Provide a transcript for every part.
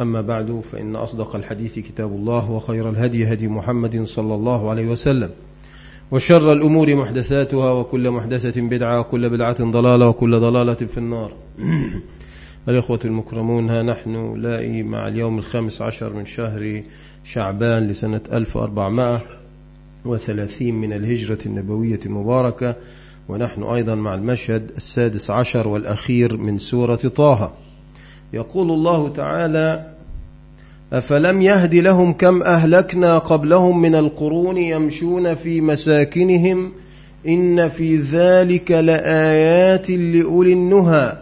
أما بعد فإن أصدق الحديث كتاب الله وخير الهدي هدي محمد صلى الله عليه وسلم وشر الأمور محدثاتها وكل محدثة بدعة وكل بدعة ضلالة وكل ضلالة في النار. الإخوة المكرمون ها نحن لائي مع اليوم الخامس عشر من شهر شعبان لسنة 1430 من الهجرة النبوية المباركة ونحن أيضا مع المشهد السادس عشر والأخير من سورة طه. يقول الله تعالى أفلم يهد لهم كم أهلكنا قبلهم من القرون يمشون في مساكنهم إن في ذلك لآيات لأولي النهى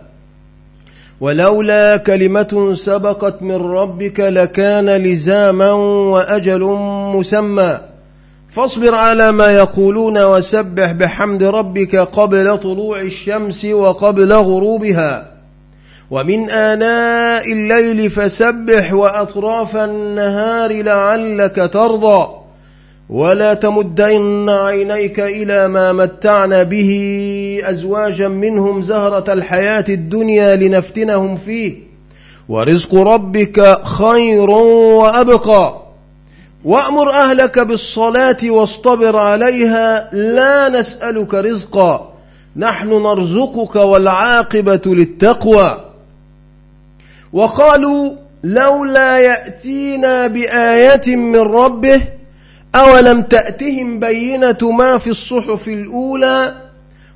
ولولا كلمة سبقت من ربك لكان لزاما وأجل مسمى فاصبر على ما يقولون وسبح بحمد ربك قبل طلوع الشمس وقبل غروبها ومن آناء الليل فسبح وأطراف النهار لعلك ترضى ولا تمدن عينيك إلى ما متعنا به أزواجا منهم زهرة الحياة الدنيا لنفتنهم فيه ورزق ربك خير وأبقى وأمر أهلك بالصلاة واصطبر عليها لا نسألك رزقا نحن نرزقك والعاقبة للتقوى وقالوا لولا يأتينا بآية من ربه أولم تأتهم بينة ما في الصحف الأولى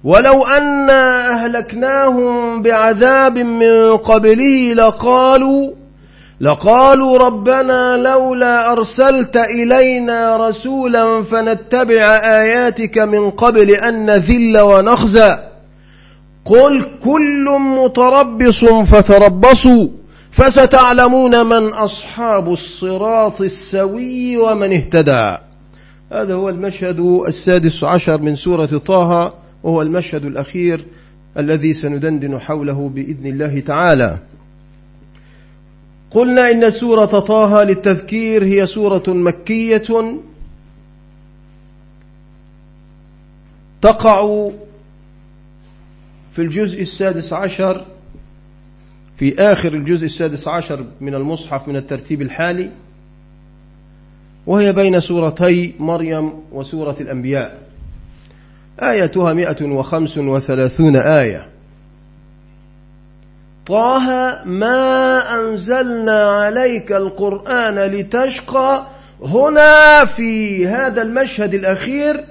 ولو أنا أهلكناهم بعذاب من قبله لقالوا لقالوا ربنا لولا أرسلت إلينا رسولا فنتبع آياتك من قبل أن نذل ونخزى قل كل متربص فتربصوا فستعلمون من أصحاب الصراط السوي ومن اهتدى. هذا هو المشهد السادس عشر من سورة طه وهو المشهد الأخير الذي سندندن حوله بإذن الله تعالى. قلنا إن سورة طه للتذكير هي سورة مكية. تقع في الجزء السادس عشر في آخر الجزء السادس عشر من المصحف من الترتيب الحالي وهي بين سورتي مريم وسورة الأنبياء. آيتها مئة وخمس وثلاثون آية. طه ما أنزلنا عليك القرآن لتشقى هنا في هذا المشهد الأخير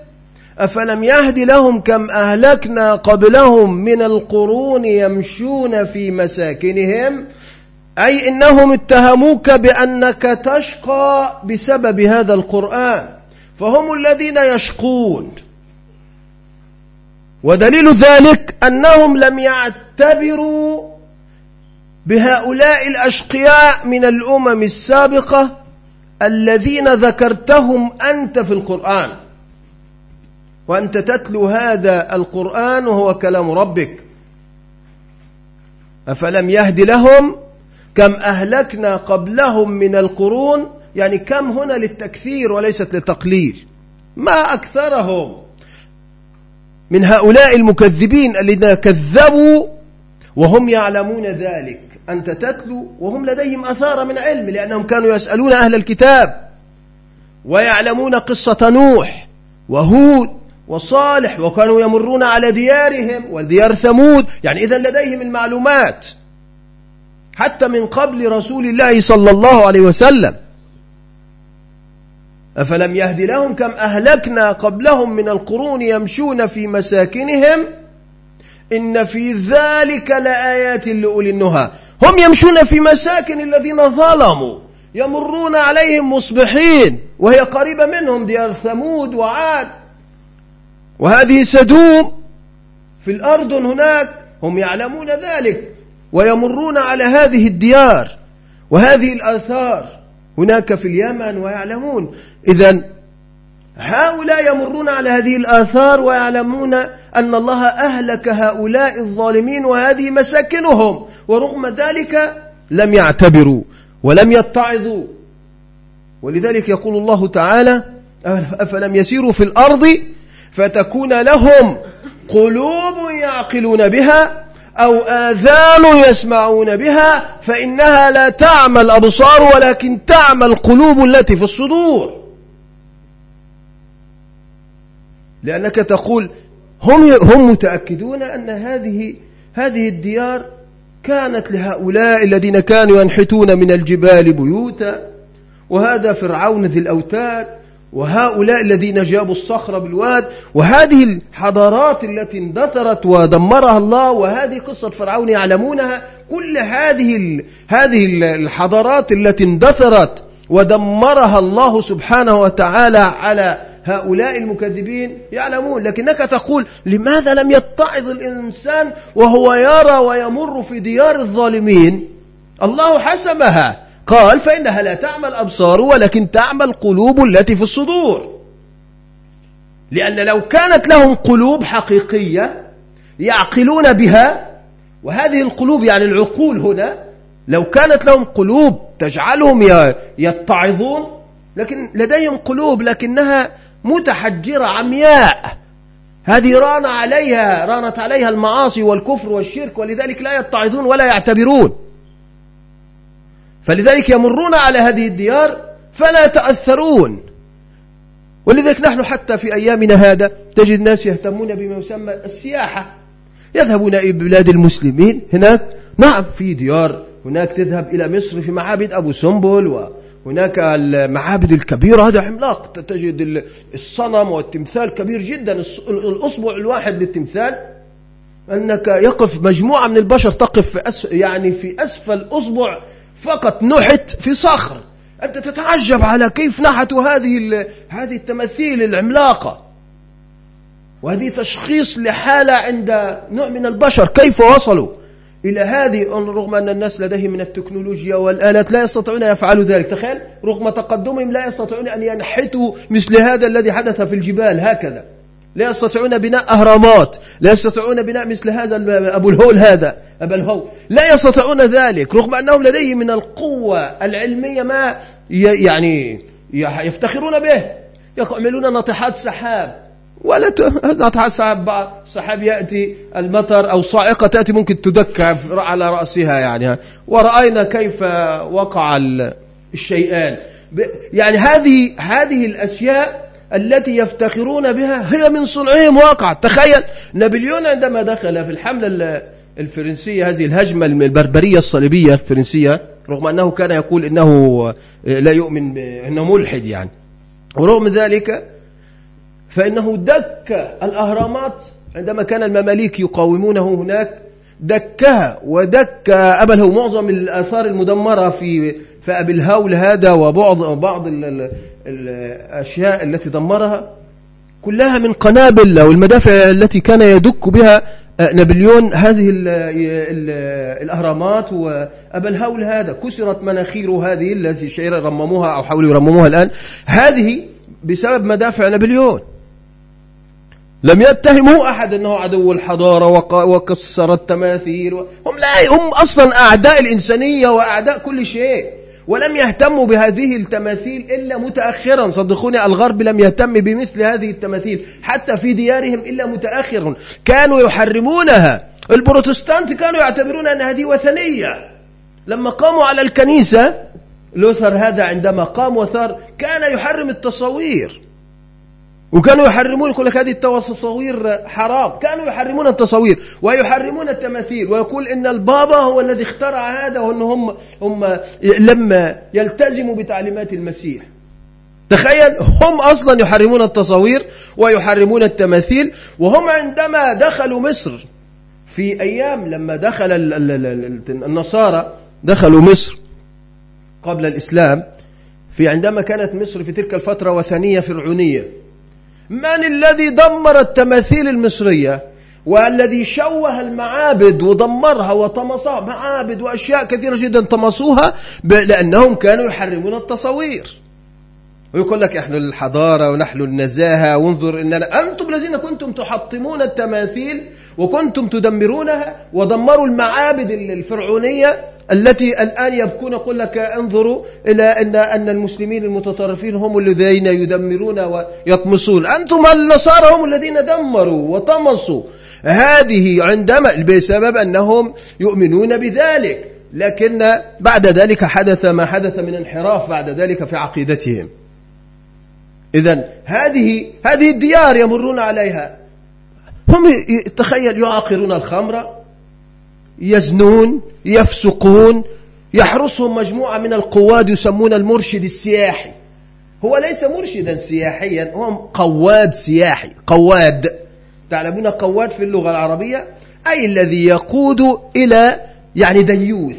أفلم يهد لهم كم أهلكنا قبلهم من القرون يمشون في مساكنهم؟ أي إنهم اتهموك بأنك تشقى بسبب هذا القرآن فهم الذين يشقون. ودليل ذلك أنهم لم يعتبروا بهؤلاء الأشقياء من الأمم السابقة الذين ذكرتهم أنت في القرآن. وأنت تتلو هذا القرآن وهو كلام ربك. أفلم يهد لهم كم أهلكنا قبلهم من القرون؟ يعني كم هنا للتكثير وليست للتقليل؟ ما أكثرهم من هؤلاء المكذبين الذين كذبوا وهم يعلمون ذلك. أنت تتلو وهم لديهم أثار من علم لأنهم كانوا يسألون أهل الكتاب ويعلمون قصة نوح وهود. وصالح وكانوا يمرون على ديارهم وديار ثمود. يعني إذا لديهم المعلومات. حتى من قبل رسول الله صلى الله عليه وسلم. أفلم يهد لهم كم أهلكنا قبلهم من القرون يمشون في مساكنهم؟ إن في ذلك لآيات لأولي النهى. هم يمشون في مساكن الذين ظلموا. يمرون عليهم مصبحين. وهي قريبة منهم ديار ثمود وعاد. وهذه سدوم في الأردن هناك هم يعلمون ذلك ويمرون على هذه الديار وهذه الآثار هناك في اليمن ويعلمون. إذا هؤلاء يمرون على هذه الآثار ويعلمون أن الله أهلك هؤلاء الظالمين وهذه مساكنهم ورغم ذلك لم يعتبروا ولم يتعظوا. ولذلك يقول الله تعالى أفلم يسيروا في الأرض فتكون لهم قلوب يعقلون بها أو آذان يسمعون بها فإنها لا تعمى الأبصار ولكن تعمى القلوب التي في الصدور. لأنك تقول هم هم متأكدون أن هذه هذه الديار كانت لهؤلاء الذين كانوا ينحتون من الجبال بيوتا وهذا فرعون ذي الأوتاد وهؤلاء الذين جابوا الصخر بالواد وهذه الحضارات التي اندثرت ودمرها الله وهذه قصة فرعون يعلمونها كل هذه هذه الحضارات التي اندثرت ودمرها الله سبحانه وتعالى على هؤلاء المكذبين يعلمون. لكنك تقول لماذا لم يتعظ الإنسان وهو يرى ويمر في ديار الظالمين؟ الله حسمها. قال فإنها لا تعمى الأبصار ولكن تعمى القلوب التي في الصدور لأن لو كانت لهم قلوب حقيقية يعقلون بها وهذه القلوب يعني العقول هنا لو كانت لهم قلوب تجعلهم يتعظون لكن لديهم قلوب لكنها متحجرة عمياء هذه ران عليها رانت عليها المعاصي والكفر والشرك ولذلك لا يتعظون ولا يعتبرون فلذلك يمرون على هذه الديار فلا يتأثرون ولذلك نحن حتى في أيامنا هذا تجد ناس يهتمون بما يسمى السياحة. يذهبون إلى بلاد المسلمين هناك. نعم في ديار هناك تذهب إلى مصر في معابد أبو سمبل وهناك المعابد الكبيرة. هذا عملاق. تجد الصنم والتمثال كبير جدا. الأصبع الواحد للتمثال. أنك يقف مجموعة من البشر تقف في أس يعني في أسفل أصبع فقط نحت في صخر. أنت تتعجب على كيف نحتوا هذه هذه التماثيل العملاقة. وهذه تشخيص لحالة عند نوع من البشر. كيف وصلوا إلى هذه؟ رغم أن الناس لديهم من التكنولوجيا والآلات لا يستطيعون أن يفعلوا ذلك. تخيل رغم تقدمهم لا يستطيعون أن ينحتوا مثل هذا الذي حدث في الجبال. هكذا. لا يستطيعون بناء أهرامات لا يستطيعون بناء مثل هذا أبو الهول هذا أبا الهول. لا يستطيعون ذلك رغم أنهم لديهم من القوة العلمية ما يعني يفتخرون به. يعملون ناطحات سحاب. ولا ناطحات سحاب؟ سحاب يأتي المطر أو صاعقة تأتي ممكن تدك على رأسها يعني. ورأينا كيف وقع الشيئان. يعني هذه هذه الأشياء التي يفتخرون بها هي من صنعهم واقع. تخيل نابليون عندما دخل في الحملة الفرنسية هذه الهجمة البربرية الصليبية الفرنسية رغم أنه كان يقول إنه لا يؤمن أنه ملحد يعني. ورغم ذلك فإنه دك الأهرامات عندما كان المماليك يقاومونه هناك دكها ودك أبله معظم الآثار المدمرة في فأبي الهول هذا وبعض بعض الأشياء التي دمرها كلها من قنابل أو المدافع التي كان يدك بها آه، نابليون. هذه ال ال الأهرامات وأبا الهول هذا. كسرت مناخير هذه التي شعير رمموها أو حاولوا يرمموها الآن. هذه بسبب مدافع نابليون. لم يتهموا أحد أنه عدو الحضارة وكسر التماثيل هم لا هم أصلا أعداء الإنسانية وأعداء كل شيء ولم يهتموا بهذه التماثيل إلا متأخرا. صدقوني الغرب لم يهتم بمثل هذه التماثيل حتى في ديارهم إلا متأخرا. كانوا يحرمونها. البروتستانت كانوا يعتبرون أن هذه وثنية. لما قاموا على الكنيسة لوثر هذا عندما قام وثار كان يحرم التصوير. وكانوا يحرمون يقول لك هذه التصاوير حرام. كانوا يحرمون التصاوير ويحرمون التماثيل. ويقول إن البابا هو الذي اخترع هذا وأن هم, هم لما يلتزموا بتعليمات المسيح. تخيل هم أصلا يحرمون التصاوير ويحرمون التماثيل. وهم عندما دخلوا مصر في أيام لما دخل النصارى دخلوا مصر قبل الإسلام في عندما كانت مصر في تلك الفترة وثنية فرعونية. من الذي دمر التماثيل المصرية والذي شوه المعابد ودمرها وطمسها معابد وأشياء كثيرة جدا طمسوها لأنهم كانوا يحرمون التصوير ويقول لك إحنا الحضارة ونحن النزاهة وانظر اننا أنتم الذين كنتم تحطمون التماثيل وكنتم تدمرونها ودمروا المعابد الفرعونية التي الآن يبكون يقول لك انظروا إلى أن أن المسلمين المتطرفين هم الذين يدمرون ويطمسون. أنتم النصارى هم الذين دمروا وطمسوا. هذه عندما بسبب أنهم يؤمنون بذلك. لكن بعد ذلك حدث ما حدث من انحراف بعد ذلك في عقيدتهم. إذا هذه هذه الديار يمرون عليها. هم تخيل يعاقرون الخمر يزنون يفسقون يحرسهم مجموعة من القواد يسمون المرشد السياحي. هو ليس مرشدا سياحيا هو قواد سياحي قواد. تعلمون قواد في اللغة العربية؟ أي الذي يقود إلى يعني ديوث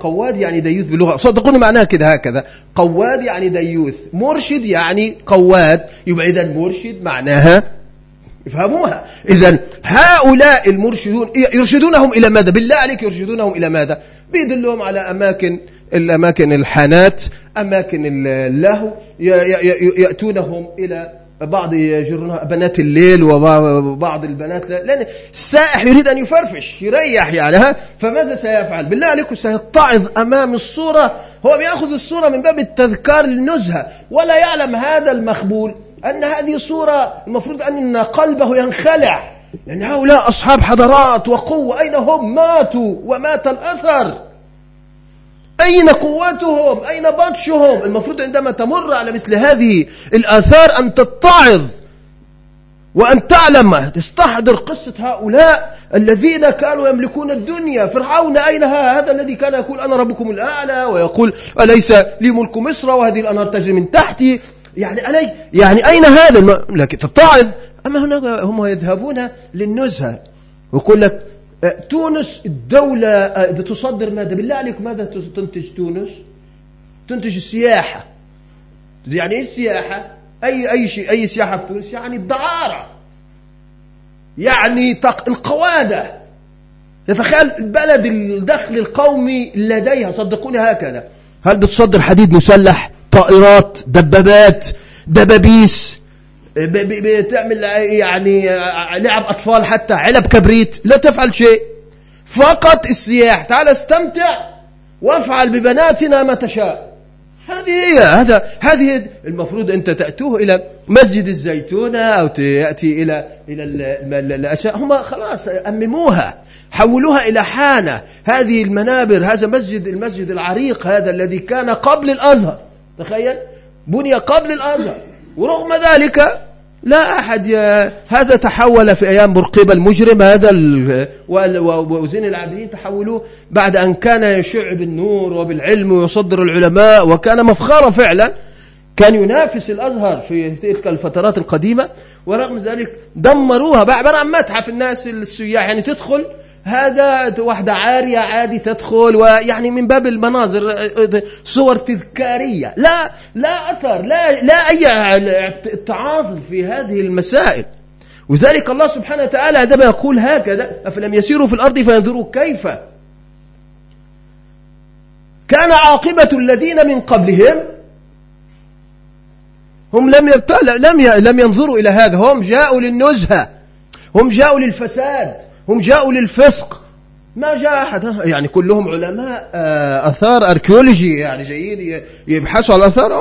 قواد يعني ديوث باللغة. صدقوني معناها كده هكذا. قواد يعني ديوث مرشد يعني قواد. يبقى إذا مرشد معناها افهموها. إذا هؤلاء المرشدون يرشدونهم إلى ماذا؟ بالله عليك يرشدونهم إلى ماذا؟ بيدلهم على أماكن الأماكن الحانات أماكن اللهو يأتونهم إلى بعض بنات الليل وبعض البنات. لأن السائح يريد أن يفرفش يريح يعني ها؟ فماذا سيفعل؟ بالله عليكم سيتعظ أمام الصورة. هو بيأخذ الصورة من باب التذكار للنزهة. ولا يعلم هذا المخبول. أن هذه صورة المفروض أن قلبه ينخلع. يعني هؤلاء أصحاب حضارات وقوة. أين هم؟ ماتوا ومات الأثر. أين قوتهم؟ أين بطشهم؟ المفروض عندما تمر على مثل هذه الآثار أن تتعظ وأن تعلم. تستحضر قصة هؤلاء الذين كانوا يملكون الدنيا. فرعون أين هذا الذي كان يقول أنا ربكم الأعلى ويقول أليس لي ملك مصر وهذه الأنهار تجري من تحتي؟ يعني ألي يعني أين هذا لكن تتعظ. أما هناك هم يذهبون للنزهة. ويقول لك تونس الدولة بتصدر ماذا؟ بالله عليك ماذا تنتج تونس؟ تنتج السياحة. يعني إيه السياحة أي أي شيء أي سياحة في تونس؟ يعني الدعارة. يعني القوادة. يتخيل البلد الدخل القومي لديها. صدقوني هكذا. هل بتصدر حديد مسلح؟ طائرات دبابات دبابيس. بتعمل يعني لعب أطفال حتى علب كبريت لا تفعل شيء. فقط السياح تعال استمتع وافعل ببناتنا ما تشاء. هذه هي هذا هذه المفروض أنت تأتوه إلى مسجد الزيتونة أو تأتي إلى إلى الأشياء. هم خلاص أمموها حولوها إلى حانة. هذه المنابر هذا مسجد المسجد العريق هذا الذي كان قبل الأزهر. تخيل؟ بني قبل الأزهر. ورغم ذلك لا أحد ي... هذا تحول في أيام برقيبة المجرم هذا. وزين العابدين تحولوه بعد أن كان يشع بالنور وبالعلم ويصدر العلماء وكان مفخرة فعلا. كان ينافس الأزهر في تلك الفترات القديمة ورغم ذلك دمروها. بعبارة عن متحف الناس السياح يعني تدخل هذا واحدة عارية عادي تدخل ويعني من باب المناظر صور تذكارية. لا لا أثر لا لا أي تعاطف في هذه المسائل. وذلك الله سبحانه وتعالى عندما يقول هكذا أفلم يسيروا في الأرض فينظروا كيف؟ كان عاقبة الذين من قبلهم هم لم لم لم ينظروا إلى هذا هم جاءوا للنزهة هم جاءوا للفساد. هم جاءوا للفسق. ما جاء أحد يعني كلهم علماء آه، أثار أركيولوجي يعني جايين يبحثوا على الأثار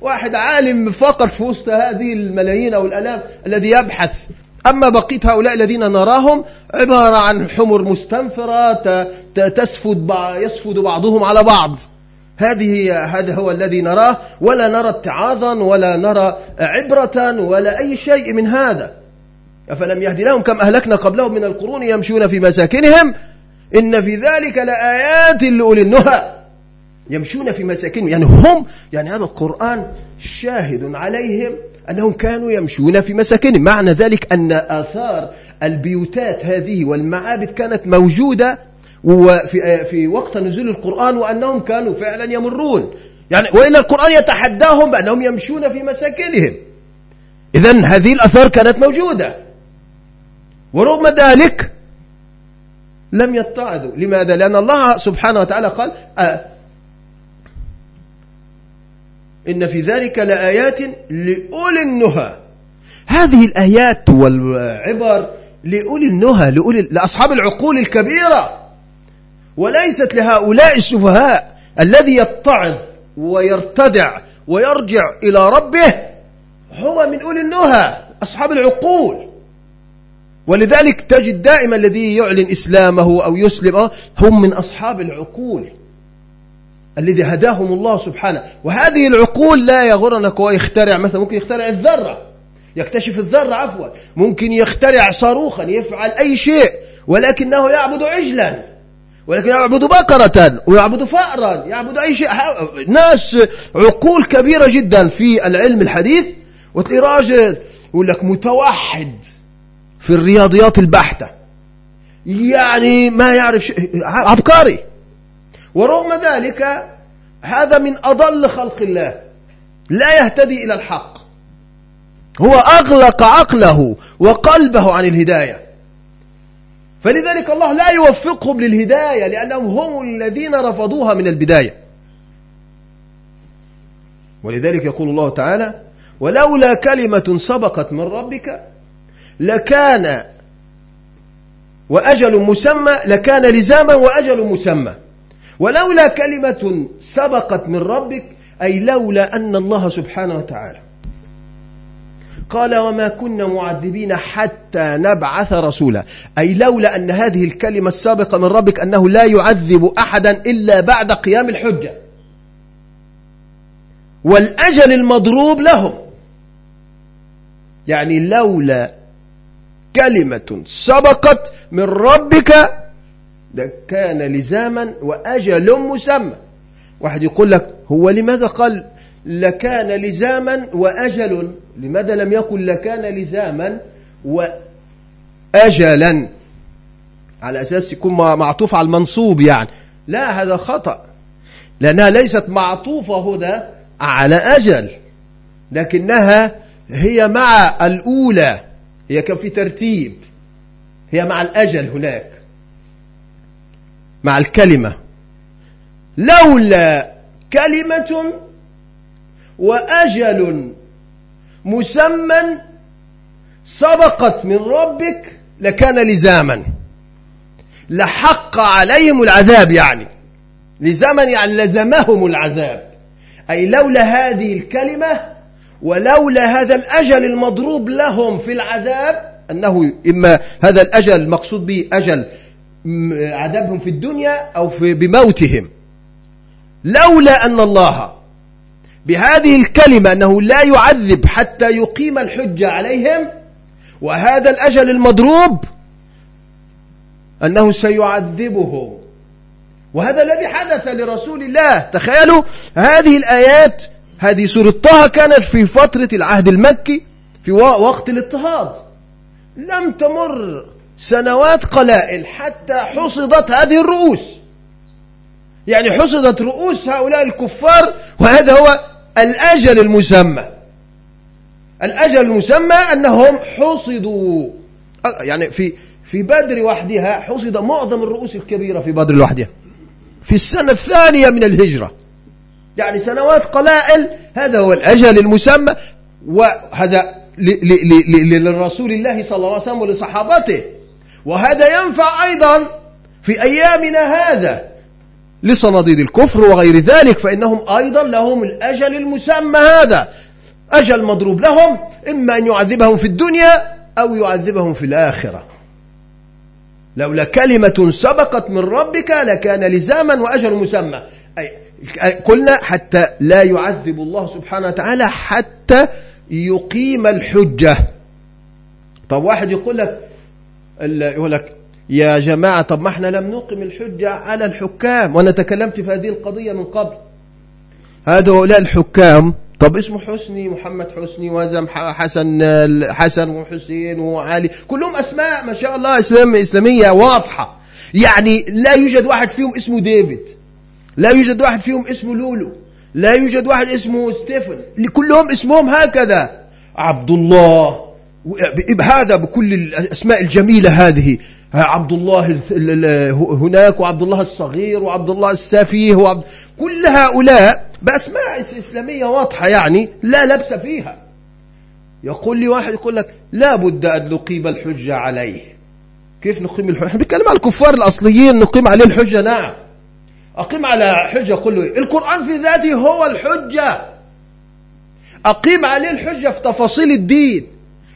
واحد عالم فقط في وسط هذه الملايين أو الألاف الذي يبحث. أما بقية هؤلاء الذين نراهم عبارة عن حمر مستنفرة تسفد يسفد بعضهم على بعض. هذه هذا هو الذي نراه. ولا نرى اتعاظا ولا نرى عبرة ولا أي شيء من هذا. أفلم يهد لهم كم أهلكنا قبلهم من القرون يمشون في مساكنهم إن في ذلك لآيات لأولي النهى. يمشون في مساكنهم يعني هم يعني هذا القرآن شاهد عليهم أنهم كانوا يمشون في مساكنهم. معنى ذلك أن آثار البيوتات هذه والمعابد كانت موجودة وفي في وقت نزول القرآن وأنهم كانوا فعلا يمرون. يعني وإلا القرآن يتحداهم بأنهم يمشون في مساكنهم. إذا هذه الأثار كانت موجودة. ورغم ذلك لم يتعظوا لماذا؟ لأن الله سبحانه وتعالى قال آه إن في ذلك لآيات لأولي النهى. هذه الآيات والعبر لأولي النهى لأولي لأصحاب العقول الكبيرة. وليست لهؤلاء السفهاء الذي يتعظ ويرتدع ويرجع إلى ربه هو من أولي النهى أصحاب العقول. ولذلك تجد دائما الذي يعلن إسلامه أو يسلم هم من أصحاب العقول الذي هداهم الله سبحانه. وهذه العقول لا يغرنك ويخترع مثلا ممكن يخترع الذرة يكتشف الذرة عفوا ممكن يخترع صاروخا يفعل أي شيء ولكنه يعبد عجلا ولكن يعبد بقرة ويعبد فأرا يعبد أي شيء. ناس عقول كبيرة جدا في العلم الحديث وتلاقي راجل يقول لك متوحد. في الرياضيات البحتة. يعني ما يعرف شيء عبقري. ورغم ذلك هذا من أضل خلق الله. لا يهتدي إلى الحق. هو أغلق عقله وقلبه عن الهداية. فلذلك الله لا يوفقهم للهداية لأنهم هم الذين رفضوها من البداية. ولذلك يقول الله تعالى ولولا كلمة سبقت من ربك لكان وأجل مسمى لكان لزاما وأجل مسمى. ولولا كلمة سبقت من ربك أي لولا أن الله سبحانه وتعالى. قال وما كنا معذبين حتى نبعث رسولا. أي لولا أن هذه الكلمة السابقة من ربك أنه لا يعذب أحدا إلا بعد قيام الحجة. والأجل المضروب لهم. يعني لولا كلمة سبقت من ربك ده كان لزاما وأجل مسمى. واحد يقول لك هو لماذا قال لكان لزاما وأجل؟ لماذا لم يقل لكان لزاما وأجلا؟ على أساس يكون معطوف على المنصوب يعني. لا هذا خطأ. لأنها ليست معطوفة هنا على أجل لكنها هي مع الأولى. هي كان في ترتيب. هي مع الأجل هناك. مع الكلمة. لولا كلمة وأجل مسمى سبقت من ربك لكان لزاما. لحق عليهم العذاب يعني. لزاما يعني لزمهم العذاب. أي لولا هذه الكلمة ولولا هذا الأجل المضروب لهم في العذاب أنه إما هذا الأجل المقصود به أجل عذابهم في الدنيا أو في بموتهم. لولا أن الله بهذه الكلمة أنه لا يعذب حتى يقيم الحجة عليهم وهذا الأجل المضروب أنه سيعذبهم. وهذا الذي حدث لرسول الله. تخيلوا هذه الآيات هذه سورة طه كانت في فترة العهد المكي في وقت الاضطهاد. لم تمر سنوات قلائل حتى حصدت هذه الرؤوس. يعني حصدت رؤوس هؤلاء الكفار وهذا هو الأجل المسمى. الأجل المسمى أنهم حصدوا. يعني في في بدر وحدها حصد معظم الرؤوس الكبيرة في بدر لوحدها في السنة الثانية من الهجرة. يعني سنوات قلائل هذا هو الأجل المسمى وهذا للرسول الله صلى الله عليه وسلم ولصحابته. وهذا ينفع أيضا في أيامنا هذا لصناديد الكفر وغير ذلك فإنهم أيضا لهم الأجل المسمى هذا. أجل مضروب لهم إما أن يعذبهم في الدنيا أو يعذبهم في الآخرة. لولا كلمة سبقت من ربك لكان لزاما وأجل مسمى. أي قلنا حتى لا يعذب الله سبحانه وتعالى حتى يقيم الحجة. طب واحد يقول لك يقول لك يا جماعة طب ما إحنا لم نقم الحجة على الحكام وأنا تكلمت في هذه القضية من قبل. هؤلاء الحكام طب اسمه حسني محمد حسني وزم حسن حسن وحسين وعلي كلهم أسماء ما شاء الله اسلام إسلامية واضحة. يعني لا يوجد واحد فيهم اسمه ديفيد. لا يوجد واحد فيهم اسمه لولو لا يوجد واحد اسمه ستيفن كلهم اسمهم هكذا. عبد الله هذا بكل الأسماء الجميلة هذه. عبد الله هناك وعبد الله الصغير وعبد الله السفيه وعبد كل هؤلاء بأسماء إسلامية واضحة يعني لا لبس فيها. يقول لي واحد يقول لك لا بد أن نقيم الحجة عليه. كيف نقيم الحجة؟ إحنا بنتكلم على الكفار الأصليين نقيم عليه الحجة نعم. أقيم على حجة قل له القرآن في ذاته هو الحجة. أقيم عليه الحجة في تفاصيل الدين.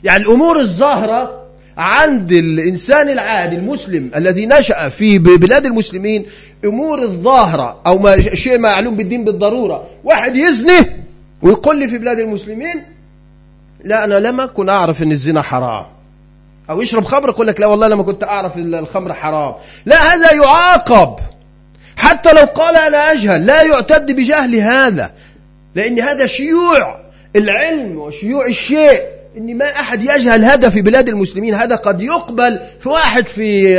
يعني الأمور الظاهرة عند الإنسان العادي المسلم الذي نشأ في بلاد المسلمين أمور الظاهرة أو ما شيء معلوم بالدين بالضرورة. واحد يزني ويقول لي في بلاد المسلمين لا أنا لم أكن أعرف أن الزنا حرام. أو يشرب خمر يقول لك لا والله لما كنت أعرف الخمر حرام. لا هذا يعاقب. حتى لو قال أنا أجهل لا يعتد بجهل هذا لأن هذا شيوع العلم وشيوع الشيء. ان ما أحد يجهل هذا في بلاد المسلمين هذا قد يقبل في واحد في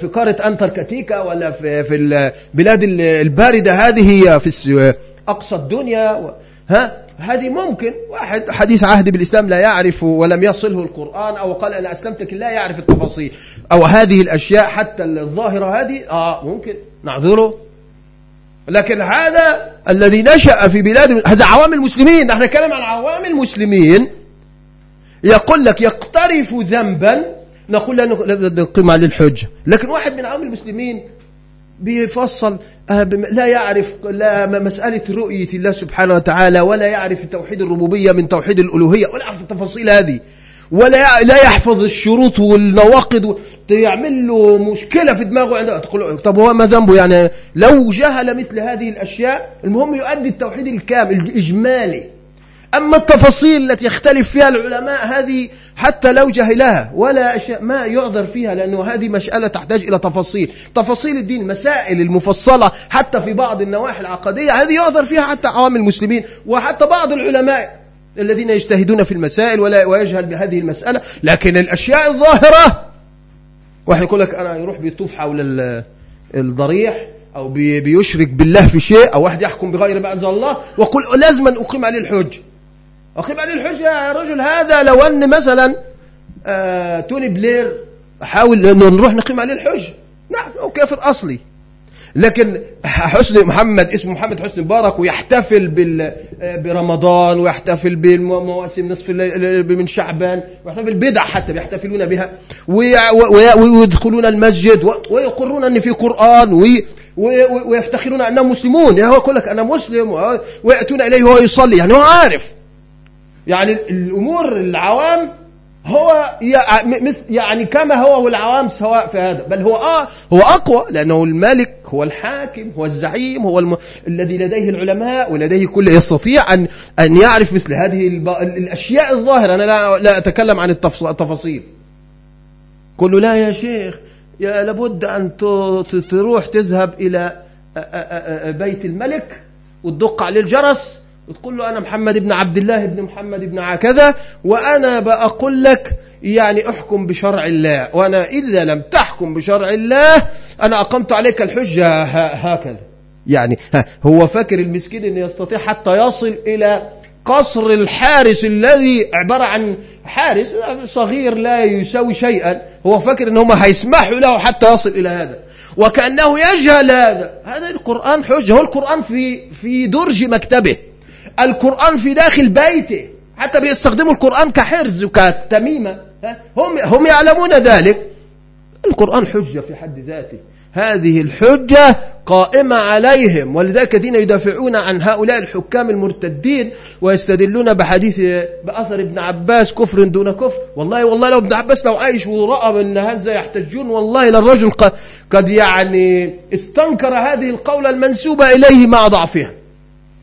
في قارة أنتاركتيكا ولا في في البلاد الباردة هذه في أقصى الدنيا ها؟ هذه ممكن واحد حديث عهد بالإسلام لا يعرف ولم يصله القرآن أو قال أنا أسلمت لكن لا يعرف التفاصيل أو هذه الأشياء حتى الظاهرة هذه آه ممكن نعذره لكن هذا الذي نشأ في بلاد هذا عوام المسلمين نحن نتكلم عن عوام المسلمين يقول لك يقترف ذنبا نقول لا نقيم عليه الحجة لكن واحد من عوام المسلمين بيفصل لا يعرف لا مسألة رؤية الله سبحانه وتعالى ولا يعرف توحيد الربوبية من توحيد الألوهية ولا يعرف التفاصيل هذه ولا لا يحفظ الشروط والنواقض يعمل له مشكلة في دماغه عنده. تقول طب هو ما ذنبه؟ يعني لو جهل مثل هذه الأشياء المهم يؤدي التوحيد الكامل الإجمالي. أما التفاصيل التي يختلف فيها العلماء هذه حتى لو جهلها ولا أشياء ما يعذر فيها لأنه هذه مسألة تحتاج إلى تفاصيل. تفاصيل الدين مسائل المفصلة حتى في بعض النواحي العقدية هذه يعذر فيها حتى عوام المسلمين وحتى بعض العلماء الذين يجتهدون في المسائل ولا ويجهل بهذه المسألة. لكن الأشياء الظاهرة واحد يقول لك أنا يروح بيطوف حول الضريح أو بيشرك بالله في شيء أو واحد يحكم بغير أنزل الله ويقول لازم أقيم عليه الحج. أقيم عليه الحج يا رجل هذا لو أن مثلا آه توني بلير حاول أنه نروح نقيم عليه الحج. نعم هو كافر أصلي. لكن حسني محمد اسمه محمد حسني مبارك ويحتفل بال برمضان ويحتفل بالمواسم نصف من شعبان ويحتفل بدع حتى بيحتفلون بها. ويدخلون المسجد ويقرون ان في قرآن ويفتخرون أنهم مسلمون. يعني هو يقول لك أنا مسلم ويأتون إليه وهو يصلي. يعني هو عارف. يعني الأمور العوام هو يعني كما هو والعوام سواء في هذا. بل هو آه هو أقوى لأنه الملك هو الحاكم هو الزعيم هو الم... الذي لديه العلماء ولديه كل يستطيع أن أن يعرف مثل هذه الب... الأشياء الظاهرة. أنا لا, لا أتكلم عن التفاصيل. قل لا يا شيخ يا لابد أن تروح تذهب إلى بيت الملك وتدق عليه الجرس. وتقول له أنا محمد بن عبد الله بن محمد بن كذا وأنا بقول لك يعني أحكم بشرع الله. وأنا إذا لم تحكم بشرع الله أنا أقمت عليك الحجة. هكذا. يعني هو فاكر المسكين أن يستطيع حتى يصل إلى قصر الحارس الذي عبارة عن حارس صغير لا يساوي شيئا. هو فاكر ان هم هيسمحوا له حتى يصل إلى هذا. وكأنه يجهل هذا. هذا القرآن حجة. هو القرآن في في درج مكتبه. القرآن في داخل بيته. حتى بيستخدموا القرآن كحرز وكتميمة. هم هم يعلمون ذلك. القرآن حجة في حد ذاته. هذه الحجة قائمة عليهم. ولذلك الذين يدافعون عن هؤلاء الحكام المرتدين ويستدلون بحديث بأثر ابن عباس كفر دون كفر. والله والله لو ابن عباس لو عايش ورأى أن هذا يحتجون والله للرجل قد يعني استنكر هذه القولة المنسوبة إليه مع ضعفها.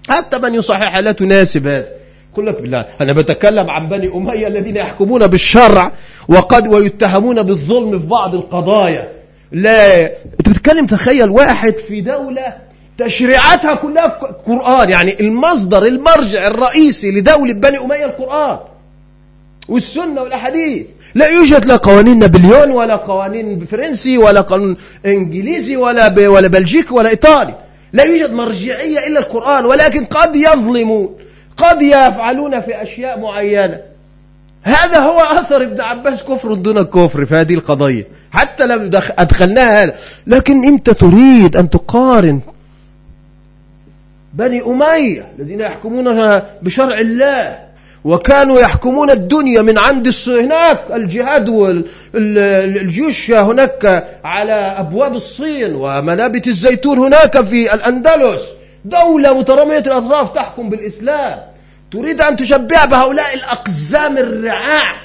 حتى من يصحح لا تناسب. هذا يقول لك بالله أنا بتكلم عن بني أمية الذين يحكمون بالشرع وقد ويتهمون بالظلم في بعض القضايا. لا أنت بتتكلم تخيل واحد في دولة تشريعاتها كلها قرآن يعني المصدر المرجع الرئيسي لدولة بني أمية القرآن والسنة والأحاديث. لا يوجد لا قوانين نابليون ولا قوانين فرنسي ولا قانون إنجليزي ولا ولا بلجيكي ولا إيطالي. لا يوجد مرجعية إلا القرآن ولكن قد يظلمون قد يفعلون في أشياء معينة. هذا هو أثر ابن عباس كفر دون كفر في هذه القضية. حتى لم أدخلناها هذا لكن أنت تريد أن تقارن بني أمية الذين يحكمون بشرع الله. وكانوا يحكمون الدنيا من عند هناك الجهاد والجيوش هناك على أبواب الصين ومنابت الزيتون هناك في الأندلس. دولة مترامية الأطراف تحكم بالإسلام. تريد أن تشبع بهؤلاء الأقزام الرعاع.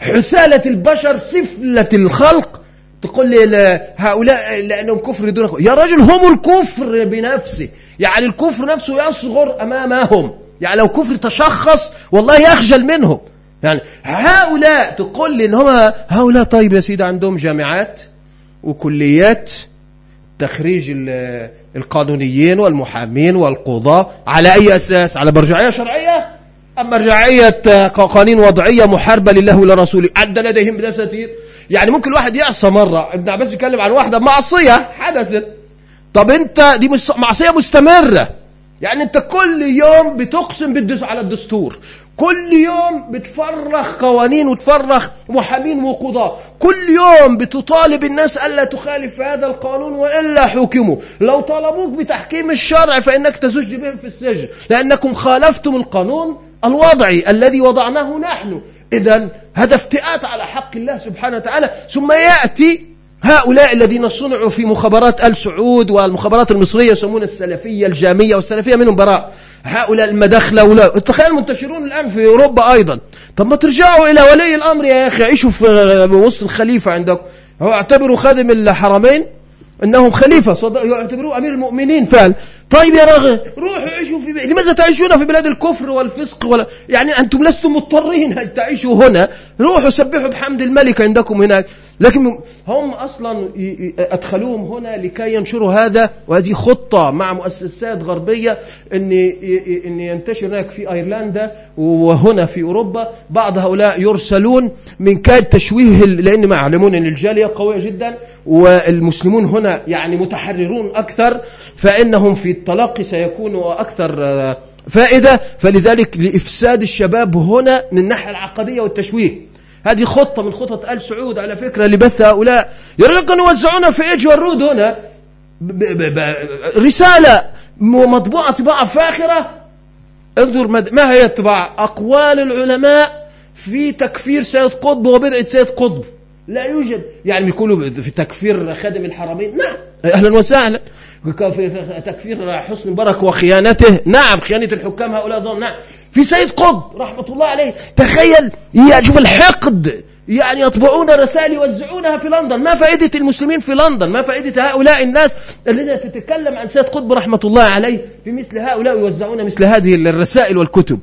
حثالة البشر سفلة الخلق. تقول لي هؤلاء لأنهم كفر دون يا رجل هم الكفر بنفسه. يعني الكفر نفسه يصغر أمامهم. يعني لو كفر تشخص والله يخجل منهم. يعني هؤلاء تقول لي إن هم هؤلاء طيب يا سيدي عندهم جامعات وكليات تخريج القانونيين والمحامين والقضاة على أي أساس؟ على مرجعية شرعية؟ أم مرجعية قوانين وضعية محاربة لله ولرسوله؟ عد لديهم دساتير يعني ممكن الواحد يعصى مرة ابن عباس بيتكلم عن واحدة معصية حدثت طب أنت دي معصية مستمرة. يعني انت كل يوم بتقسم بالدس على الدستور. كل يوم بتفرخ قوانين وتفرخ محامين وقضاء كل يوم بتطالب الناس ألا تخالف هذا القانون وإلا حكموا. لو طالبوك بتحكيم الشرع فإنك تزج بهم في السجن. لأنكم خالفتم القانون الوضعي الذي وضعناه نحن. إذا هذا افتئات على حق الله سبحانه وتعالى ثم يأتي هؤلاء الذين صنعوا في مخابرات آل سعود والمخابرات المصرية يسمون السلفية الجامية والسلفية منهم براء. هؤلاء المداخلة ولا تخيل منتشرون الآن في أوروبا أيضا. طب ما ترجعوا إلى ولي الأمر يا أخي. عيشوا في وسط الخليفة عندكم هو اعتبروا خادم الحرمين؟ إنهم خليفة يعتبروه أمير المؤمنين فعلا. طيب يا راغب روحوا عيشوا في لماذا تعيشون في بلاد الكفر والفسق ولا يعني أنتم لستم مضطرين ان تعيشوا هنا؟ روحوا سبحوا بحمد الملك عندكم هناك. لكن هم أصلا أدخلوهم هنا لكي ينشروا هذا وهذه خطة مع مؤسسات غربية إن إن ينتشر هناك في أيرلندا وهنا في أوروبا. بعض هؤلاء يرسلون من كاد تشويه لأن ما يعلمون إن الجالية قوية جدا والمسلمون هنا يعني متحررون أكثر فإنهم في التلقي سيكونوا أكثر آه، فائدة. فلذلك لإفساد الشباب هنا من الناحية العقدية والتشويه. هذه خطة من خطط آل سعود على فكرة لبث هؤلاء. يريدون يوزعونها في إيج والرود هنا رسالة مطبوعة طباعة فاخرة. انظر ما هي الطباعة؟ أقوال العلماء في تكفير سيد قطب وبدعة سيد قطب. لا يوجد. يعني بيقولوا في تكفير خادم الحرمين. نعم. أهلا وسهلا. في تكفير حسن مبارك وخيانته. نعم. خيانة الحكام هؤلاء ظلم. نعم. في سيد قطب رحمة الله عليه. تخيل شوف الحقد يعني يطبعون رسائل يوزعونها في لندن. ما فائدة المسلمين في لندن؟ ما فائدة هؤلاء الناس الذين تتكلم عن سيد قطب رحمة الله عليه؟ في مثل هؤلاء يوزعون مثل هذه الرسائل والكتب.